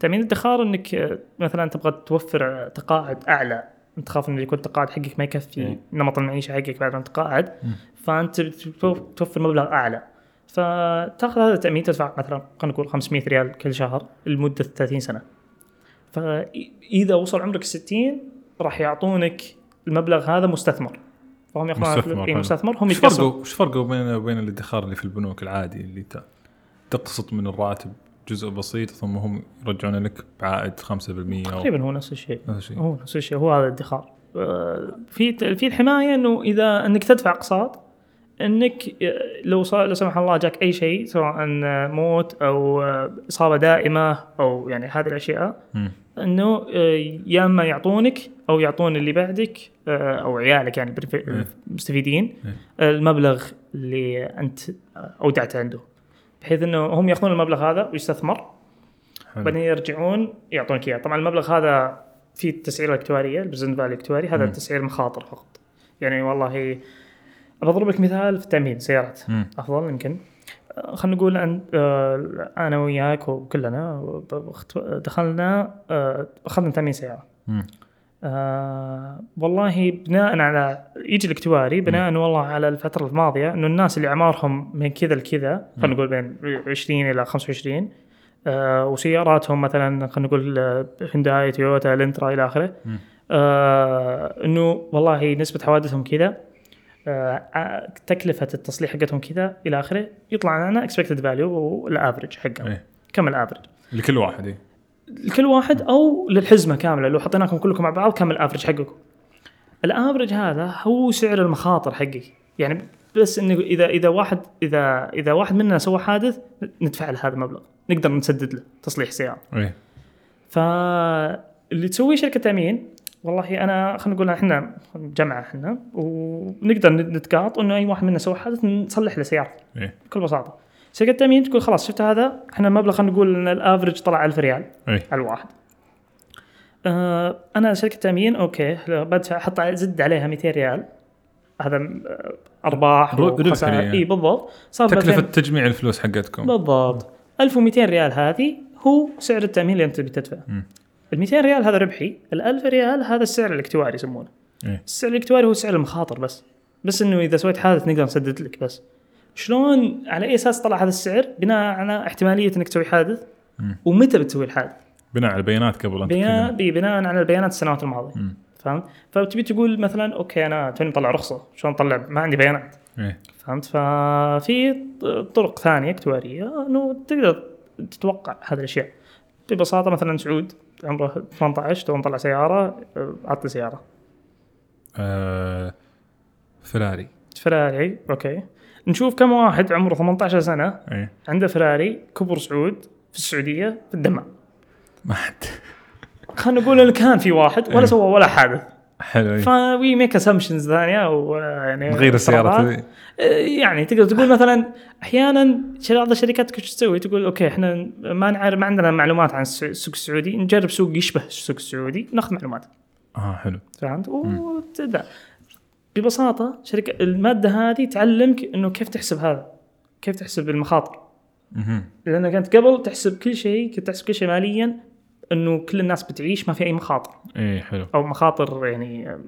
تأمين الادخار إنك آه، مثلا تبغى توفر تقاعد أعلى أنت تخاف انه يكون التقاعد حقك ما يكفي إيه. نمط المعيشة حقك بعد ما تقاعد. فأنت توفر مبلغ أعلى فتأخذ هذا التأمين تدفع مثلا خلينا نقول 500 ريال كل شهر لمدة 30 سنة فاذا وصل عمرك 60 راح يعطونك المبلغ هذا مستثمر. فهم ياخذون مستثمر، إيه. مستثمر. هم فرقه وش فرقه بين وبين الادخار اللي في البنوك العادي اللي تقسط من الراتب جزء بسيط ثم هم يرجعون لك بعائد 5% أو تقريبا هو نفس الشيء. نفس الشيء. هو نفس الشيء. هو هذا الادخار. آه، في في الحماية إنه إذا إنك تدفع أقساط إنك لو صار لا سمح الله جاك أي شيء سواء موت أو إصابة دائمة أو يعني هذه الأشياء. إنه آه، يا إما يعطونك أو يعطون اللي بعدك آه، أو عيالك يعني إيه. مستفيدين إيه. المبلغ اللي أنت أودعته عنده بحيث إنه هم يأخذون المبلغ هذا ويستثمر. بعدين يرجعون يعطونك إياه طبعا المبلغ هذا في التسعيره الإكتوارية البرزنت فاليو الإكتواري هذا. تسعير مخاطر فقط يعني والله بضرب لك مثال في التأمين سيارات مم. أفضل يمكن آه، خلينا نقول أن آه، أنا وياك وكلنا دخلنا أخذنا تأمين سيارة مم. آه والله بناء على يجي الاكتواري بناء والله على الفترة الماضية إنه الناس اللي أعمارهم من كذا لكذا خلينا نقول بين 20 إلى 25 آه وسياراتهم مثلا خلينا نقول آه، هونداي تويوتا الانترا إلى آخره. آه إنه والله نسبة حوادثهم كذا آه تكلفة التصليح حقتهم كذا إلى آخره يطلع لنا expected value وال average حقهم إيه. كم ال average لكل واحد إيه. لكل واحد أو للحزمة كاملة. لو حطيناكم كلكم مع بعض كم ال average حقكم. ال average هذا هو سعر المخاطر حقي. يعني بس إنه إذا إذا واحد إذا إذا واحد منا سوى حادث ندفع له هذا المبلغ. نقدر نسدد له تصليح سيارة. إيه. فاللي تسويه شركة تأمين والله أنا خلينا نقول إحنا جمعه إحنا ونقدر نتقاط إنه أي واحد منا سوى حادث نصلح له سيارته. إيه. بكل بساطة. شركه التامين تقول خلاص شفت هذا؟ إحنا المبلغ خلينا نقول إن ال average طلع 1000 ريال إيه. على الواحد. آه أنا شركه تامين okay بدفع أحط زد عليها 200 ريال. هذا آه، أرباح وخسائر يعني. إي بالضبط. صار 2000 تجميع الفلوس حقتكم. بالضبط. 1200 ريال هذه هو سعر التأمين اللي أنت بتدفعه. ال 200 ريال هذا ربحي ال 1000 ريال هذا السعر الاكتواري يسمونه. إيه. السعر الاكتواري هو سعر المخاطر بس. بس إنه إذا سويت حادث نقدر نسدد لك بس. شلون على أي أساس طلع هذا السعر؟ بناء على احتمالية إنك تسوي حادث مم. ومتى بتسوي الحادث؟ بناء على البيانات قبل بناء بناء على البيانات السنوات الماضية. فهمت؟ فتبي تقول مثلا okay أنا توني مطلع رخصة شلون أطلع؟ ما عندي بيانات. إيه. فهمت؟ ففي طرق ثانية اكتوارية إنه تقدر تتوقع هذه الأشياء. ببساطة مثلا سعود عمره 18 تو مطلع سيارة عطني سيارة. آه، فراري فراري okay. نشوف كم واحد عمره 18 سنة إيه. عنده فراري كبر سعود في السعودية في الدمام ما حد خلينا نقول انه كان في واحد ولا إيه. سوى ولا حادث حلو. ف we make assumptions ثانية أو يعني نغير. ذي. يعني تقدر تقول مثلا أحيانا بعض الشركات وش تسوي تقول أوكي إحنا ما نعرف ما عندنا معلومات عن الس- السوق السعودي نجرب سوق يشبه السوق السعودي ناخذ معلومات آه حلو فهمت وتبدا ببساطة شركة المادة هذه تعلمك إنه كيف تحسب هذا كيف تحسب المخاطر. مهم. لانك كنت قبل تحسب كل شيء كنت تحسب كل شيء ماليا إنه كل الناس بتعيش ما في أي مخاطر. إيه حلو. أو مخاطر يعني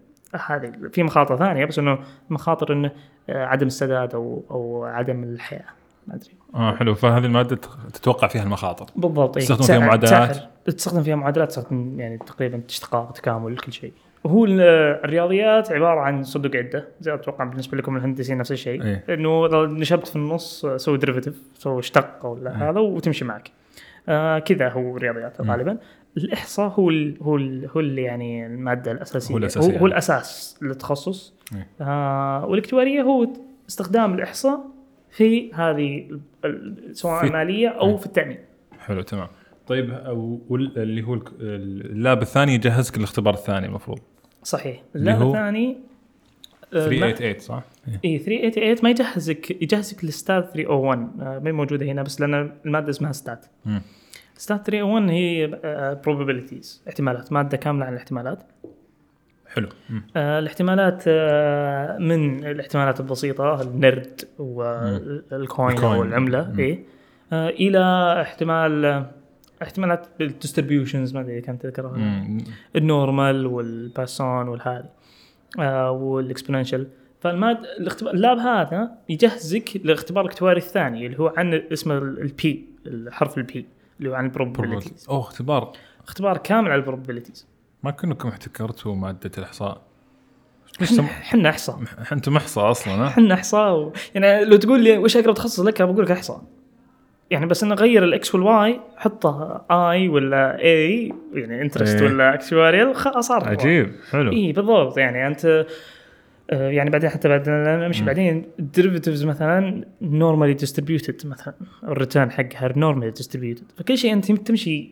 هذه في مخاطر ثانية بس إنه مخاطر إنه آه، عدم السداد أو أو عدم الحياة. ما أدري. آه حلو. فهذه المادة تتوقع فيها المخاطر. بالضبط إيه. تستخدم فيها تسعر- معادلات؟ تستخدم فيها معادلات تستخدم يعني تقريبا اشتقاق تكامل كل شيء. ال- الرياضيات عبارة عن صندوق عدة زي أتوقع بالنسبة لكم الهندسيين نفس الشيء إيه. إنه لو نشبت في النص سوي derivative سوي اشتق ولا هذا وتمشي معك آه كذا هو الرياضيات مم. غالبا الإحصاء هو ال هو ال هو اللي يعني المادة الأساسية هو الأساسية. هو, هو الأساس للتخصص إيه. آه والاكتوارية هو استخدام الإحصاء في هذه سواء الماليه أو إيه. في التأمين حلو تمام طيب اللي هو اللاب الثاني يجهزك الاختبار الثاني المفروض صحيح هو الثاني آه، ما- 388 صح؟ اي 388 ما يجهزك يجهزك للستات 301 آه، ما هي موجودة هنا بس لأن المادة اسمها ستات. stat 301 هي آه، probabilities احتمالات مادة كاملة عن الاحتمالات حلو. آه، الاحتمالات آه، من الاحتمالات البسيطة النرد وال coin ال coin. أو العملة مم. اي آه، إلى احتمال احتمالات بال distributions ما أدري كانت تذكرها. ال normal وال Poisson والهذا آه وال exponential فالماد الاختبار ال lab هذا يجهزك للاختبار الاكتواري الثاني اللي هو عن اسمه ال P الحرف ال P اللي هو عن ال probabilities أوه اختبار. اختبار كامل على البروبابيلتيز ما كنكم احتكرتوا مادة الإحصاء. إحنا إحصاء. أنتم إحصاء أصلا؟ إحنا إحصاء. و... يعني لو تقول لي وش أقرب تخصص لك بقول لك إحصاء. يعني بس انه غير ال X وال Y حطه i ولا i يعني interest إيه. ولا actuarial خلاص صار عجيب حلو. اي بالضبط. يعني أنت آه، يعني بعدين حتى بعد نمشي بعدين ال derivatives مثلا normally distributed مثلا ال return حقها normally distributed فكل شيء أنت تمشي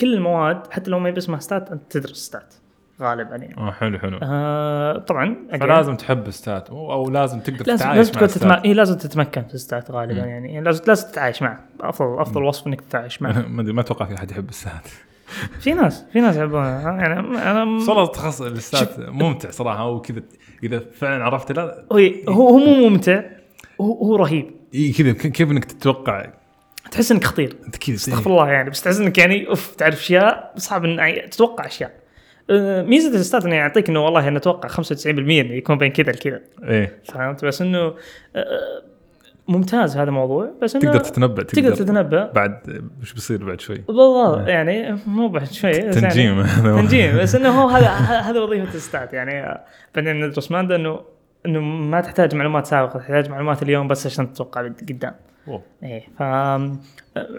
كل المواد حتى لو ما يبي اسمها stat أنت تدرس stat غالبا يعني آه حلو حلو. آه طبعا فلازم تحب stat أو أو لازم تقدر لازم تتعايش لازم مع تتم... stat إيه لازم تتمكن في ال stat غالبا مم. يعني. لازم لازم تتعايش معه. افضل أفضل وصف إنك تتعايش معه. ما أدري ما أتوقع في أحد يحب ال stat. في ناس في ناس يحبونها يعني أنا والله تخصص ال stat ممتع صراحة وكذا إذا فعلا عرفت لا. هو هو مو ممتع هو, هو رهيب. إيه كذا كيف إنك تتوقع؟ تحس إنك خطير. كذا استغفر الله يعني. بس تحس إنك يعني أوف تعرف أشياء صعب إن تتوقع أشياء. ميزة الستات إنه يعطيك إنه والله أنا أتوقع 95% إنه يكون بين كذا لكذا. إيه. فهمت؟ بس إنه آه، ممتاز هذا الموضوع بس إنه تقدر تتنبأ تقدر. تتنبأ. بعد وش بيصير بعد شوي؟ بالضبط يعني مو بعد شوي يعني- تنجيم. تنجيم. بس إنه هو هذا هذا وظيفة ال stat يعني آه، بعدين ندرس ماده إنه إنه ما تحتاج معلومات سابقة تحتاج معلومات اليوم بس عشان تتوقع قدام. إيه ف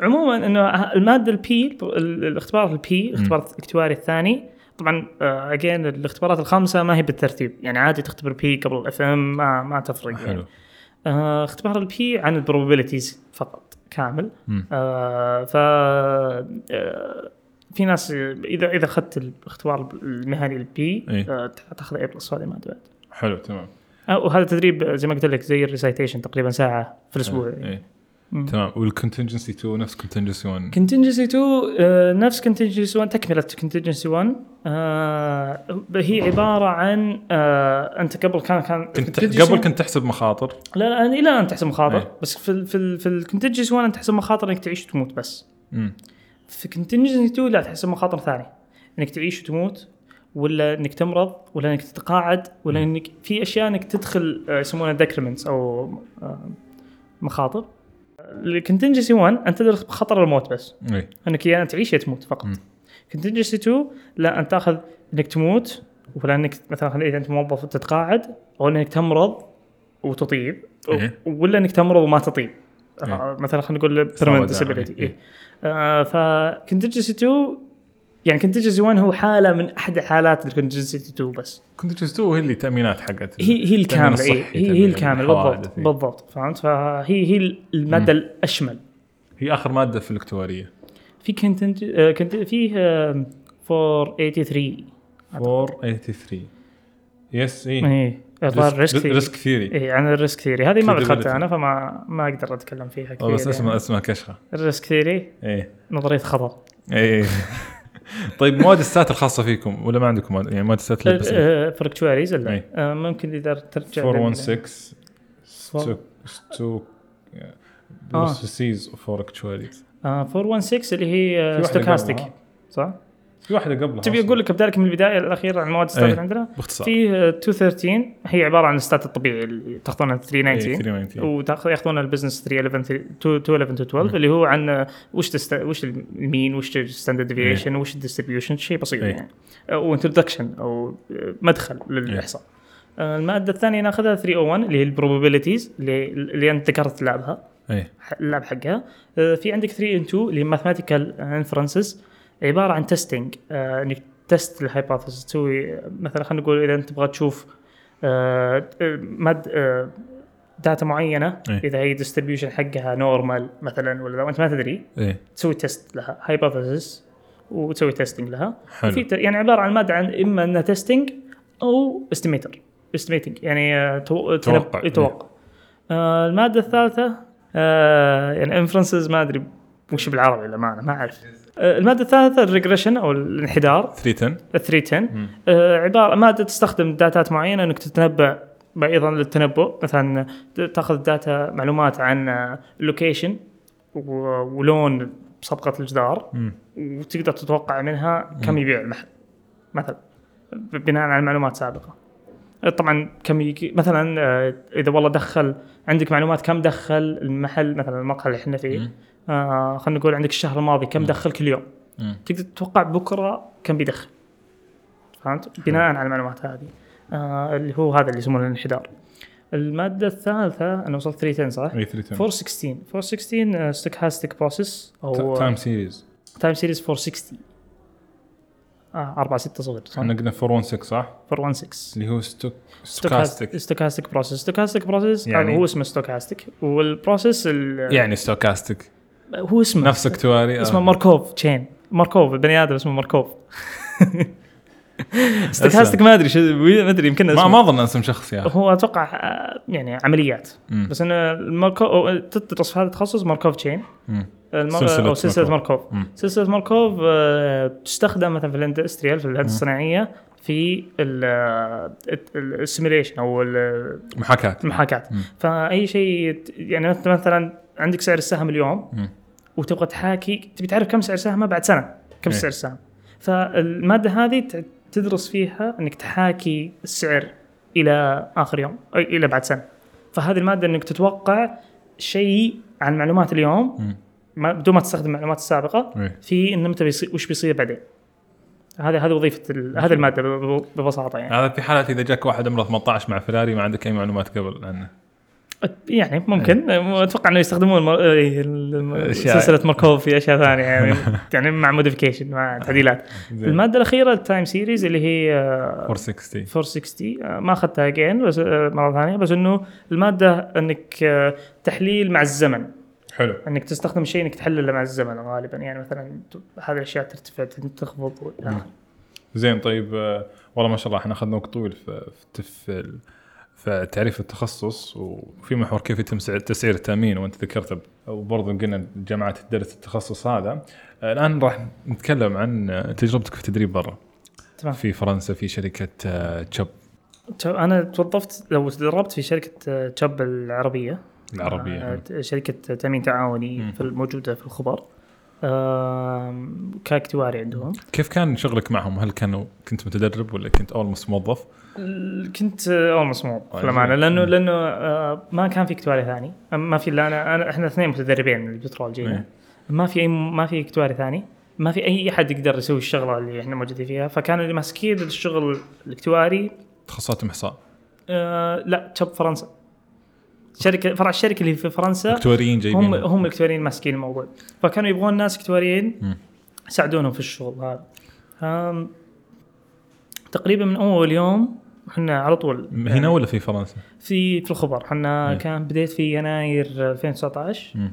عموما إنه المادة ال P الاختبار ال P الاختبار الاكتواري الثاني طبعا again الاختبارات الخمسه ما هي بالترتيب. يعني عادي تختبر P قبل ال FM ما ما تفرق يعني. حلو. آه، اختبار ال P عن ال probabilities فقط كامل. آه ف آه، في ناس إذا إذا أخذت الاختبار المهني ال P إيه. آه تأخذ A plus هذه الماده بعد. حلو تمام. آه، وهذا تدريب زي ما قلت لك زي ال recitation تقريبا ساعة في الأسبوع. إيه. تمام. وال contingency 2 نفس contingency 1 contingency 2 آه، نفس contingency 1 تكملة contingency 1 آه هي عبارة عن آه أنت قبل كان كان كنت قبل 1 كنت تحسب مخاطر. لا لا إلى ان تحسب مخاطر إيه. بس في ال في ال في ال contingency 1 أنت تحسب مخاطر إنك تعيش وتموت بس. امم في contingency 2 لا تحسب مخاطر ثانية. إنك تعيش وتموت ولا إنك تمرض ولا إنك تتقاعد ولا انك في أشياء إنك تدخل آه، يسمونها decrements أو مخاطر. ال contingency 1 أنت تدرس بخطر الموت بس إي أنك يا تعيش يا تموت فقط مم. contingency 2 لا انت تأخذ إنك تموت ولا انك مثلا إذا أنت موظف تتقاعد أو إنك تمرض وتطيب إيه. ولا إنك تمرض وما تطيب إيه. آه، مثلا خلينا نقول. إيه. آه ف contingency 2 يعني contingency 1 هو حالة من أحد حالات ال contingency 2 بس. contingency 2 هي اللي تأمينات حقت هي هي التأمين إيه هي, هي الحوادث، بالضبط إيه. بالضبط فهمت؟ فهي هي المادة الأشمل. هي آخر مادة في الاكتواريه في conting آه، كنت فيه آه، 483 483 yes اي الظاهر ريسك ثيري ريسك ثيري إيه عن الريسك ثيري هذه ما. اخذتها أنا فما ما أقدر أتكلم فيها كثير بس اسمها يعني. اسمها كشخة. الريسك ثيري إيه. نظرية خطر إيه. طيب مواد السات الخاصة فيكم ولا ما عندكم مواد يعني بس فركتواريز لا. آه، ممكن إذا ترجع 416 فور- ستو آه. سيز فور اكتواليز آه، 416 اللي هي ستوكاستيك قبلها. صح؟ في واحدة قبلها تبي. أقول لك بذلك من البداية الأخيرة عن مواد ال stats إيه. عندنا؟ باختصار. في آه، 213 هي عبارة عن ال stats الطبيعي اللي تأخذونها إيه، 390 390 وتاخذ ياخذون ال business 311 211 212 اللي هو عن آه، وش test... وش ال mean وش ال standard deviation وش ال distribution شيء بسيط إيه. يعني. و introduction أو آه، مدخل للإحصاء. آه، المادة الثانية نأخذها 301 اللي هي ال probabilities اللي اللي أنت ذكرت لعبها. إيه. اللعب حقها. آه، في عندك 302 اللي هي mathematical inferences عبارة عن testing إنك test ال hypothesis تسوي آه، مثلا خلينا نقول إذا أنت تبغى تشوف آه، آه، مد آه، data معينة إيه. إذا هي distribution حقها normal مثلا ولا لا، انت ما تدري إيه تسوي test لها hypothesis وتسوي testing لها حلو. في يعني عبارة عن ماده عن إما إنها testing أو estimator estimating يعني آه، تو- توقع. يتوقع آه المادة الثالثة آه يعني inferences ما أدري وش بالعربي للأمانة ما أعرف آه المادة الثالثة ال regression أو الانحدار. 310 ال 310 مم. آه عبارة مادة تستخدم داتات معينة إنك تتنبأ أيضا للتنبؤ. مثلا تأخذ data معلومات عن ال location ولون صبغة الجدار. وتقدر تتوقع منها كم يبيع المحل. مثلا بناء على معلومات سابقة. طبعا كم يجي مثلا آه، إذا والله دخل عندك معلومات كم دخل المحل مثلا المقهى اللي إحنا فيه. آه خلينا نقول عندك الشهر الماضي كم دخل كل يوم؟ مم. تقدر تتوقع بكرة كم بيدخل؟ فهمت؟ بناء على المعلومات هذه. آه اللي هو هذا اللي يسمونه الانحدار. المادة الثالثة أنا وصلت 310 صح؟ اي 310 416 416 stochastic process أو time series time series 460 آه 4 6 صفر إحنا قلنا 416 صح؟ 416 اللي هو stoch- stochastic stochastic process stochastic process يعني؟ يعني؟ هو اسمه stochastic وال process ال- يعني stochastic هو اسمه نفس اكتواري اسمه آه. Markov chain ماركوف البني آدم اسمه ماركوف. stochastic ما أدري شو ما أدري يمكن ما أظن اسم شخص أخي هو أتوقع آه، يعني عمليات مم. بس إنه الماركوف تدرس في هذا التخصص Markov chain. المر... سلسلة أو سلسلة ماركوف. سلسلة ماركوف آه، تستخدم مثلا في ال industrial في الهندسة الصناعية في ال simulation أو ال- محاكاة المحاكاة مم. فأي شيء يعني انت مثلا عندك سعر السهم اليوم مم. وتبغى تحاكي تبي تعرف كم سعر سهمه بعد سنة كم إيه. سعر السهم فالمادة هذه تدرس فيها إنك تحاكي السعر إلى آخر يوم أي إلى بعد سنة. فهذه المادة إنك تتوقع شيء عن معلومات اليوم. ما بدون ما تستخدم المعلومات السابقة إيه. في انه متى بيصير وش بيصير بعدين. هذه هذه وظيفة هذه المادة ببساطة يعني. هذا في حالة إذا جاك واحد عمره 18 مع فيراري ما عندك أي معلومات قبل عنه. يعني ممكن. أتوقع إنه يستخدمون المر... إيه، الم- أشياء. سلسلة ماركوف في أشياء ثانية يعني يعني مع modification مع تعديلات. المادة الأخيرة ال time series اللي هي آه، 460 460 آه، ما أخذتها again بس آه، مرة ثانية. بس إنه المادة إنك تحليل مع الزمن. حلو. إنك تستخدم شيء إنك تحلله مع الزمن غالبا. يعني مثلا هذه الأشياء ترتفع تخفض آخره. زين طيب والله ما شاء الله إحنا أخذنا وقت طويل في في, في, ال- في تعريف التخصص وفي محور كيف يتم سع- تسعير التأمين وأنت ذكرته وبرضه قلنا جامعات تدرس التخصص هذا. آه، الآن راح نتكلم عن تجربتك في التدريب برا. تمام. في فرنسا في شركة آه، تشب أنا توظفت لو تدربت في شركة آه، تشب العربية. العربية شركة تأمين تعاوني. في الموجوده في الخبر. كاكتواري عندهم. كيف كان شغلك معهم؟ هل كانوا كنت متدرب ولا كنت اولموست موظف؟ كنت اول آه، للامانه زين. لأنه. لأنه آه، ما كان في اكتواري ثاني. ما في الا أنا, أنا إحنا اثنين متدربين من البترول جينا. إيه. ما في أي ما في اكتواري ثاني. ما في أي أحد يقدر يسوي الشغلة اللي إحنا موجودين فيها. فكانوا اللي ماسكين الشغل الاكتواري تخصصات محصاء آه لا تشب فرنسا. شركة فرع الشركة اللي في فرنسا اكتواريين جايبين. هم هم الاكتواريين ماسكين الموضوع. فكانوا يبغون ناس اكتواريين. يساعدونهم في الشغل هذا. تقريبا من أول يوم إحنا على طول هنا ولا في فرنسا؟ في في الخبر إحنا إيه. كان بديت في يناير 2019 مم.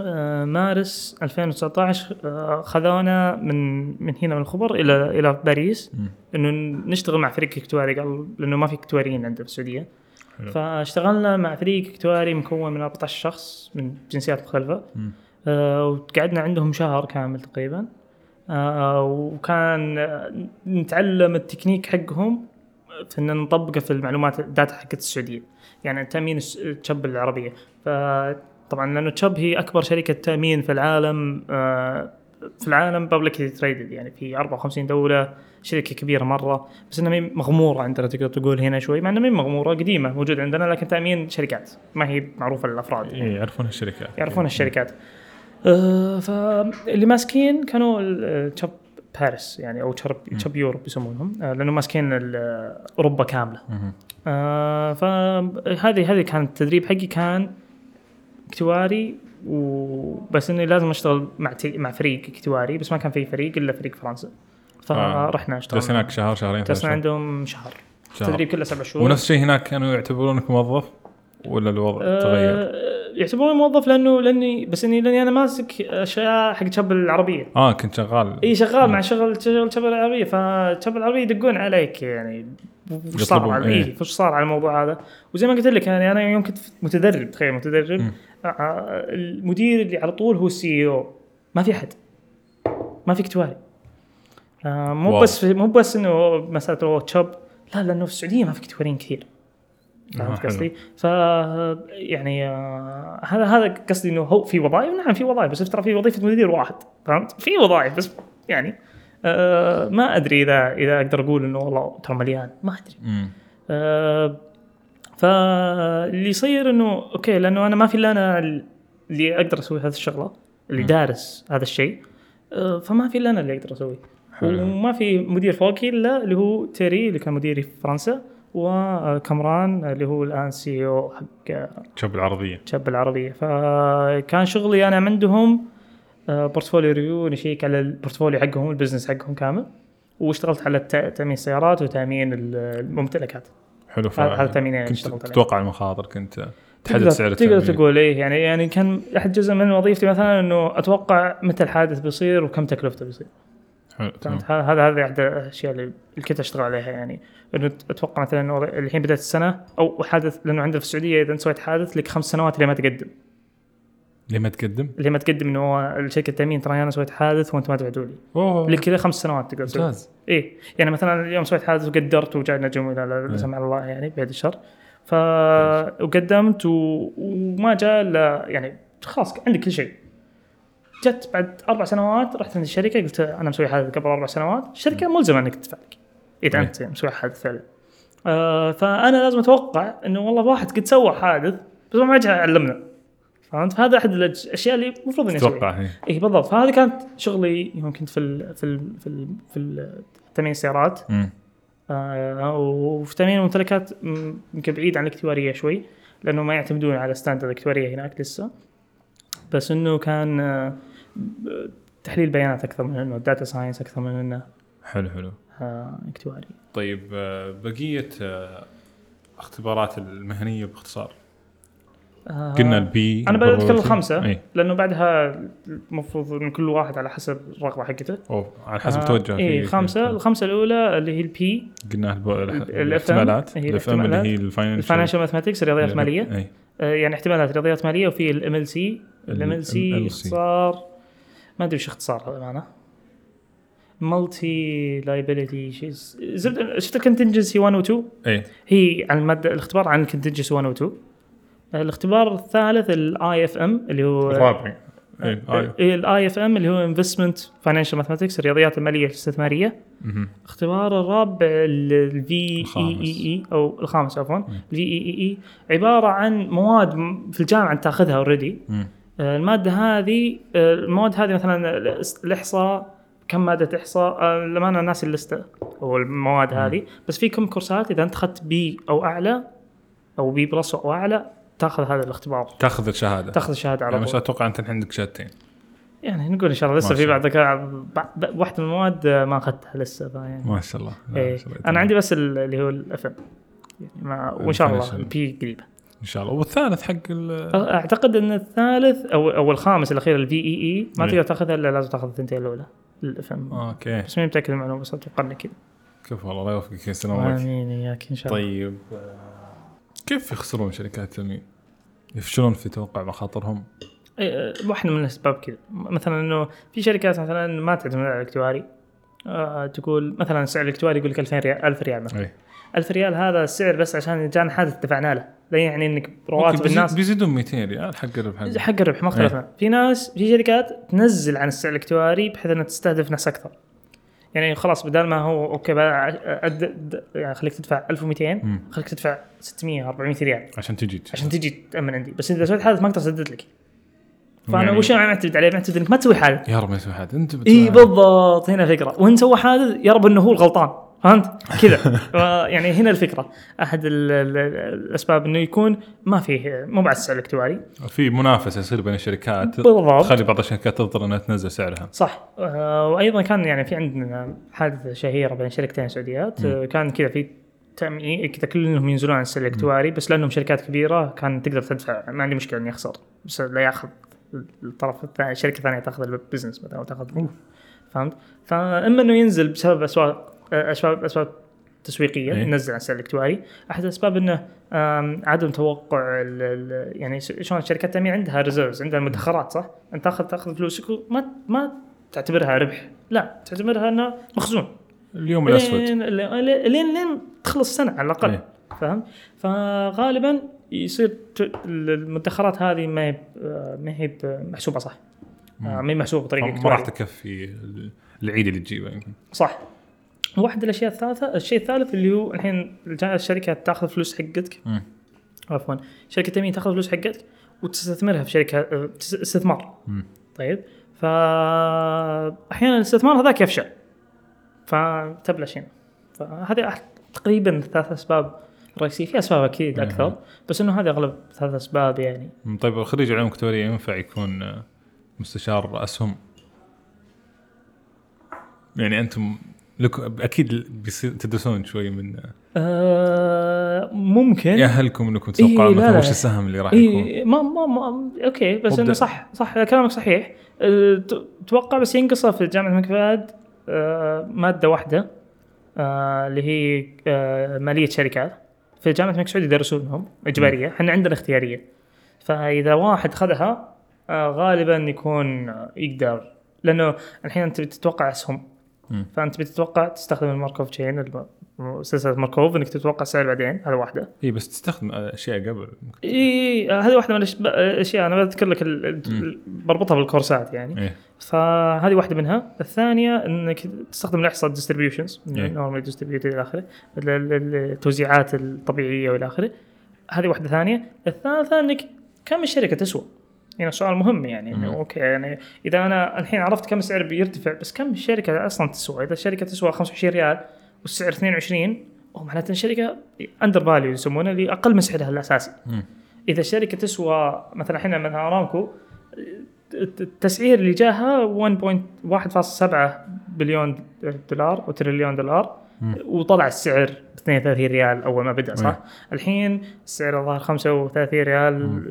آه، مارس 2019 آه، خذونا من من هنا من الخبر إلى إلى باريس. إنه نشتغل مع فريق اكتواري قال لأنه ما في اكتواريين عندنا في السعودية. فاشتغلنا مع فريق اكتواري مكون من 14 شخص من جنسيات مختلفة. آه، وقعدنا عندهم شهر كامل تقريبا آه، وكان نتعلم التكنيك حقهم ان نطبقه في المعلومات ال data حقت السعودية. يعني تامين تشب العربية. فطبعا لأنه تشب هي أكبر شركة تأمين في العالم آه، في العالم بابليكلي تريدد يعني في 54 دولة شركة كبيرة مرة. بس إنها مغمورة. عندنا تقدر تقول هنا شوي مع إنها مغمورة قديمة موجودة عندنا لكن تأمين شركات. ما هي معروفة للأفراد. يعني. إيه يعرفون الشركات. يعرفون الشركات. آه، فاللي ماسكين كانوا ال- تشب باريس يعني أو تشب تشب يوروب يسمونهم آه، لأنه ماسكين أوروبا كاملة. آه، فهذه هذه كان التدريب حقي كان اكتواري وبس إني لازم أشتغل مع تي- مع فريق اكتواري بس ما كان في فريق إلا فريق فرنسا فرحنا جلس اشتغلنا هناك شهر شهرين جلسنا عندهم شهر. شهر. التدريب كله سبع شهور. ونفس الشيء هناك كانوا يعتبرونك موظف ولا الوضع تغير؟ يعتبروني موظف لأنه لأني بس إني لأني أنا ماسك أشياء حق شب العربية. آه كنت شغال. إي شغال مع شغل شغل شب العربية. فشب العربية يدقون عليك يعني. وش صار على إيه. وش صار على الموضوع هذا؟ وزي ما قلت لك يعني أنا يوم كنت متدرب تخيل متدرب. آه، آه، المدير اللي على طول هو السي أو. ما في أحد. ما في كتواري آه، مو واو. بس مو بس إنه مسألة تشب لا لأنه في السعودية ما في كتواريين كثير. فهمت حلو. قصدي؟ ف يعني آه، هذا هذا قصدي إنه هو في وظائف نعم في وظائف بس ترى في وظيفة مدير واحد فهمت؟ في وظائف بس يعني آه ما أدري إذا إذا أقدر أقول إنه والله ترى مليان ما أدري. آه فاللي يصير إنه okay لأنه أنا ما في إلا أنا اللي أقدر أسوي هذه الشغلة اللي مم. دارس هذا الشيء آه فما في إلا أنا اللي أقدر أسويه حلو. وما في مدير فوقي إلا اللي هو تيري اللي كان مديري في فرنسا وكمران اللي هو الآن CEO حق شب العربيه تشب العربيه فكان شغلي أنا عندهم portfolio review نشيك على ال portfolio حقهم ال business حقهم كامل. واشتغلت على تأمين السيارات وتأمين ال- الممتلكات. حلو هذا التامين يعني كنت. تتوقع المخاطر كنت تحدد سعر تقدر تقول إيه يعني يعني كان أحد جزء من وظيفتي مثلا إنه أتوقع متى الحادث بيصير وكم تكلفته بيصير. حلو هذا هذا أحد الأشياء اللي كنت أشتغل عليها يعني. إنه أتوقع مثلا الحين بدايه السنة أو حادث لأنه عندنا في السعودية إذا انت سويت حادث لك خمس سنوات لما تقدم. ليه ما تقدم؟ لما تقدم إنه هو الشركة التأمين ترى أنا سويت حادث وأنت ما تبعتوا لي. أوه. لك كذا خمس سنوات تقدر ممتاز. إيه. يعني مثلا اليوم سويت حادث وقدرت وجاء نجم إلى لا إيه. سمح الله يعني بعد الشر. ف وقدمت و... وما جاء إلا يعني خلاص عندك كل شيء. جت بعد أربع سنوات رحت عند الشركة قلت أنا مسوي حادث قبل أربع سنوات. الشركة ملزمة إنك تدفع لك. إذا إيه. مسوي حادث فعلا. آه فأنا لازم أتوقع إنه والله واحد قد سوى حادث بس ما جاء علمنا. فهمت؟ فهذا أحد الأشياء اللي المفروض اني اسويها أتوقع هي اي بالضبط. فهذه كانت شغلي يوم كنت في ال في ال في ال في تامين السيارات. آه وفي تامين الممتلكات يمكن بعيد عن الاكتوارية شوي لأنه ما يعتمدون على standard الاكتوارية هناك لسه. بس إنه كان آه، تحليل بيانات أكثر من إنه data science أكثر من إنه حلو حلو. اكتواري. طيب آه، بقية آه، اختبارات المهنية باختصار. آه قلنا ال P أنا بدأت أتكلم خمسة اي لأنه بعدها المفروض إن كل واحد على حسب الرغبة حقته. أو على حسب آه، توجه اي في- خمسة. في- الخمسة الأولى اللي هي ال P. قلنا الاحتمالات. ال FM اللي. هي ال financial ال financial mathematics الرياضيات الماليه اي آه، يعني احتمالات رياضيات مالية وفي ال MLC ال- ال MLC. اختصار ما أدري وش اختصارها للامانه multi liability شيء زبدة شفت ال contingency 1 و 2 اي هي عن الماده الاختبار عن ال contingency 1 و 2 الاختبار الثالث ال IFM اللي هو الرابع. اي آه. ال IFM اللي هو investment financial mathematics الرياضيات المالية الاستثمارية. اختبار الرابع ال VEE. اي أو الخامس عفوا. ال VEE اي عبارة عن مواد في الجامعة تاخذها already مم. المادة هذه آه، المواد هذه مثلا الإحصاء كم مادة احصاء آه، للامانه ناسي اللسته أو المواد هذه. بس في كم كورسات إذا أنت أخذت B أو أعلى أو B plus أو أعلى تأخذ هذا الاختبار. تاخذ الشهاده تأخذ الشهاده على يعني طول. مش أتوقع أنت عندك شهادتين. يعني نقول إن شاء الله لسه في شاء بعد ذكاء. ب- واحدة من المواد ما أخذتها لسه فيعني ما شاء الله. إيه. أنا عندي بس ال- اللي هو ال FM يعني ما وإن شاء الله. ال P قريبة. إن شاء الله. والثالث حق أعتقد إن الثالث أو أو الخامس الأخير ال VEE ما إيه. تقدر تأخذها إلا لازم تأخذ الثنتين الأولى. ال FM أوكي. بس ماني متأكد من المعلومة بس أتوقع انه كذا كيف والله الله يوفقك يسلمك آمين إياك إن شاء الله. طيب آه، كيف يخسرون شركات التامين؟ يفشلون في توقع مخاطرهم؟ إيه، واحدة من الأسباب كذا. مثلا إنه في شركات مثلا ما تعتمد على الاكتواري. آه تقول مثلا سعر الاكتواري يقول لك 2000 ريال 1000 ريال مثلا. اي 1000 ريال هذا السعر بس عشان جانا حادث دفعنا له لا يعني إنك رواتب الناس بيزيدون 200 ريال حق الربح. حق الربح ما اختلفنا في ناس في شركات تنزل عن السعر الاكتواري بحيث إنها تستهدف ناس أكثر. يعني خلاص بدل ما هو أوكي أد... يعني خليك تدفع 1200 مم. خليك تدفع 600 400 ريال. عشان تجي. عشان تجي تأمن عندي. بس إذا سويت حادث ما أقدر أسدد لك. فأنا يعني- وش أنا معتمد عليه؟ معتمد إنك ما تسوي حادث. يا رب ما يسوي حد أنت بتسوي إي حادث. بالضبط. هنا فكرة. وإن سوى حادث يا رب إنه هو الغلطان. فهمت؟ كذا. يعني هنا الفكرة. أحد ال- ال- الأسباب إنه يكون ما فيه مو بعد السعر الاكتواري في منافسة يصير بين الشركات. بالضبط. تخلي بعض الشركات تضطر إنها تنزل سعرها. صح. آه، وأيضا كان يعني في عندنا حادثة شهيرة بين شركتين سعوديات. آه، كان كذا في تأمين كذا كلهم ينزلون عن السعر الاكتواري بس لأنهم شركات كبيرة كان تقدر تدفع. ما عندي مشكلة إني أخسر. بس لا ياخذ الطرف الثاني الشركة الثانية تأخذ ال business مثلا أو تاخذ فهمت؟ فأما إنه ينزل بسبب اسباب اسباب أسباب تسويقية إيه. ينزل عن السعر الاكتواري أحد الأسباب إنه عدم توقع ال- ال- يعني شلون شركات التامين عندها reserves عندها مدخرات صح؟ انت تاخذ تأخذ فلوسك وما ما تعتبرها ربح لا تعتبرها إنه مخزون لليوم الأسود لين لين تخلص السنة على الأقل إيه. فهمت؟ فغالبا يصير المدخرات هذه ما هي ما هي محسوبه صح آه، ما هي محسوبة بطريقة ما راح. تكفي ال- العيد اللي تجيبه يمكن صح واحد الاشياء الثالثه الشيء الثالث اللي هو الحين الشركة تاخذ فلوس حقتك. عفوا شركة تامين تاخذ فلوس حقتك وتستثمرها في شركة آه، استثمار مم. طيب فاحيانا الاستثمار هذاك يفشل فتبلش هنا فهذه تقريبا ثلاث أسباب رئيسية في أسباب أكيد مم. أكثر بس إنه هذه أغلب ثلاث أسباب يعني. طيب خريج علوم اكتواريه ينفع يكون آه، مستشار أسهم يعني أنتم لك أكيد بيصير تدرسون شوي من آه ممكن. يأهلكم انكم تتوقعون إيه لا مثلا لا. وش السهم اللي راح إيه يكون؟ ما ما, ما أوكي بس. إنه صح صح كلامك صحيح. أتوقع بس ينقصها في جامعة الملك فهد أه، مادة واحدة أه، اللي هي أه، مالية شركات في جامعة الملك سعود يدرسونهم إجبارية. إحنا عندنا اختيارية. فإذا واحد خذها أه، غالبا يكون يقدر. لأنه الحين أنت بتتوقع أسهم. مم. فأنت بتتوقع تستخدم الماركوف تشين سلسله ماركوف إنك تتوقع سعر بعدين هذا واحدة. اي بس تستخدم أشياء قبل. إي هذه واحدة من الأشياء أنا بذكر لك بربطها بالكورسات يعني. إيه. فهذه واحدة منها. الثانية إنك تستخدم الاحصاء distributions إيه. normal distributed إلى آخره ال- ال- التوزيعات الطبيعية وإلى آخره. هذه واحدة ثانية. الثالثة إنك كم الشركة تسوى. يعني سؤال مهم يعني إنه. أوكي يعني إذا أنا الحين عرفت كم السعر بيرتفع بس كم الشركة أصلا تسوى إذا الشركة تسوى 25 ريال والسعر 22 هو معناته الشركة under value يسمونه اللي أقل من سعرها الأساسي مم. إذا الشركة تسوى مثلا إحنا مثلا أرامكو التسعير اللي جاها 1.1.7 بليون دولار وتريليون دولار. وطلع السعر ب 32 ريال أول ما بدأ صح؟ الحين السعر الظاهر 35 ريال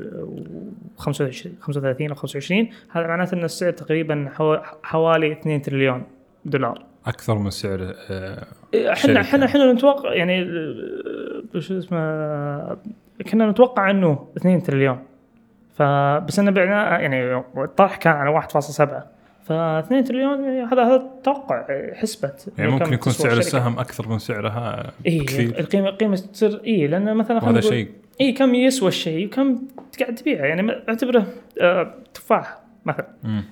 25 35 أو 25 هذا معناته إن السعر تقريبا حو- حوالي 2 تريليون دولار. أكثر من سعر آه، إحنا شركة. إحنا إحنا نتوقع يعني ال- شو اسمه كنا نتوقع إنه 2 تريليون. فبس انه بعنا يعني الطرح كان على 1.7 ف 2 تريليون يعني هذا هذا توقع حسبة. يعني إنه كم ممكن يكون سعر. السهم أكثر من سعرها اي كثير القيمه القيمة تصير اي لأن مثلا نقول- شيء. اي كم يسوى الشيء وكم قاعد تبيعه. يعني أعتبره آه، تفاح مثلا.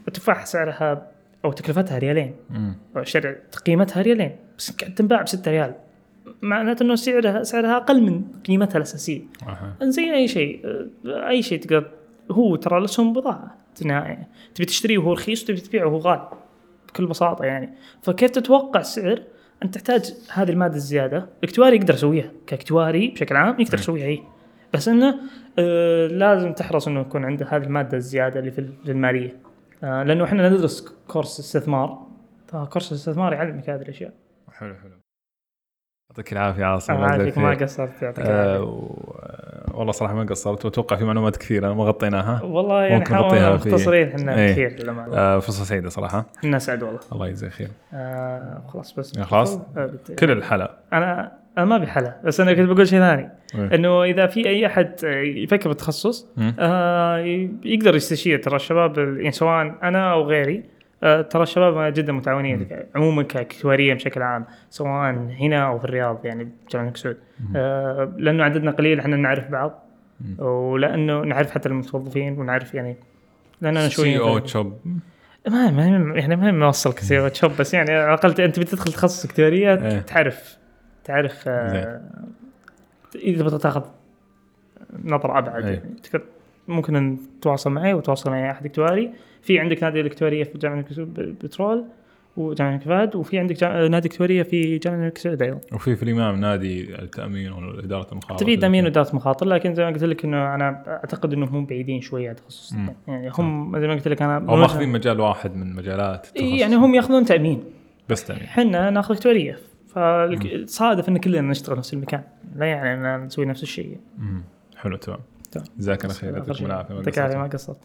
التفاح سعرها أو تكلفتها ريالين. مم. شر قيمتها ريالين. بس قاعد تنباع ب 6 ريال. معناته إنه سعرها سعرها أقل من قيمتها الأساسية. أها. زي أي شيء آه، أي شيء تقدر هو ترى الاسهم بضاعه النهايه تبي تشتريه وهو رخيص وتبي تبيعه وهو غالي بكل بساطة يعني. فكيف تتوقع السعر أنت تحتاج هذه المادة الزيادة. الاكتواري يقدر يسويها كاكتواري بشكل عام يقدر يسويها اي بس إنه آه لازم تحرص إنه يكون عنده هذه المادة الزيادة اللي في المالية. آه لأنه إحنا ندرس كورس استثمار. فكورس الاستثمار يعلمك هذه الأشياء. حلو حلو. يعطيك العافية عاصم الله يعافيك ما قصرت يعطيك. آه، العافية. والله صراحة ما قصرت وأتوقع في معلومات كثيرة ما غطيناها. والله يعني ممكن نغطيها في- مختصرين إحنا إيه. كثير للأمانة. آه، فرصة سعيدة صراحة. إحنا سعد والله. الله يجزاك خير. آه خلاص بس. خلاص؟ آه، كل الحلقة أنا أنا ما ابي حلا. بس أنا كنت بقول شيء ثاني. إيه. إنه إذا في أي أحد يفكر بالتخصص. آه يقدر يستشير ترى الشباب ال- يعني سواء أنا أو غيري ترى الشباب جدا متعاونين عموما كاكتواريا بشكل عام سواء هنا أو في الرياض يعني بجامعه الملك سعود. آه لأنه عددنا قليل إحنا نعرف بعض. ولأنه نعرف حتى المتوظفين ونعرف يعني لاننا شوي سي أو تشوب. ما ما يعني ما نوصل كثير تشوب بس يعني على الأقل أنت بتدخل تخصص اكتواريه إيه. تعرف تعرف آه إذا بتاخذ تاخذ نظرة أبعد إيه. يعني. ممكن تتواصل معي وتواصل معي أحد اكتواري في عندك نادي الاكتواريه في جامعة بترول وجامعة فهد وفي عندك جا... نادي اكتواريه في جامعة سعود أيضا وفي في الإمام نادي التأمين واداره المخاطر في تأمين وإدارة مخاطر لكن زي ما قلت لك إنه أنا أعتقد إنهم هم بعيدين شوية عن تخصص. يعني هم زي ما قلت لك أنا أو ماخذين مجال واحد من مجالات التخصص. يعني هم يأخذون تأمين. بس تأمين. إحنا ناخذ اكتواريه فصادف إن كلنا نشتغل نفس المكان. لا يعني إن نسوي نفس الشيء. مم. حلو تمام. جزاك الله خير يعطيكم العافية. يعطيك العافية. ما قصرت.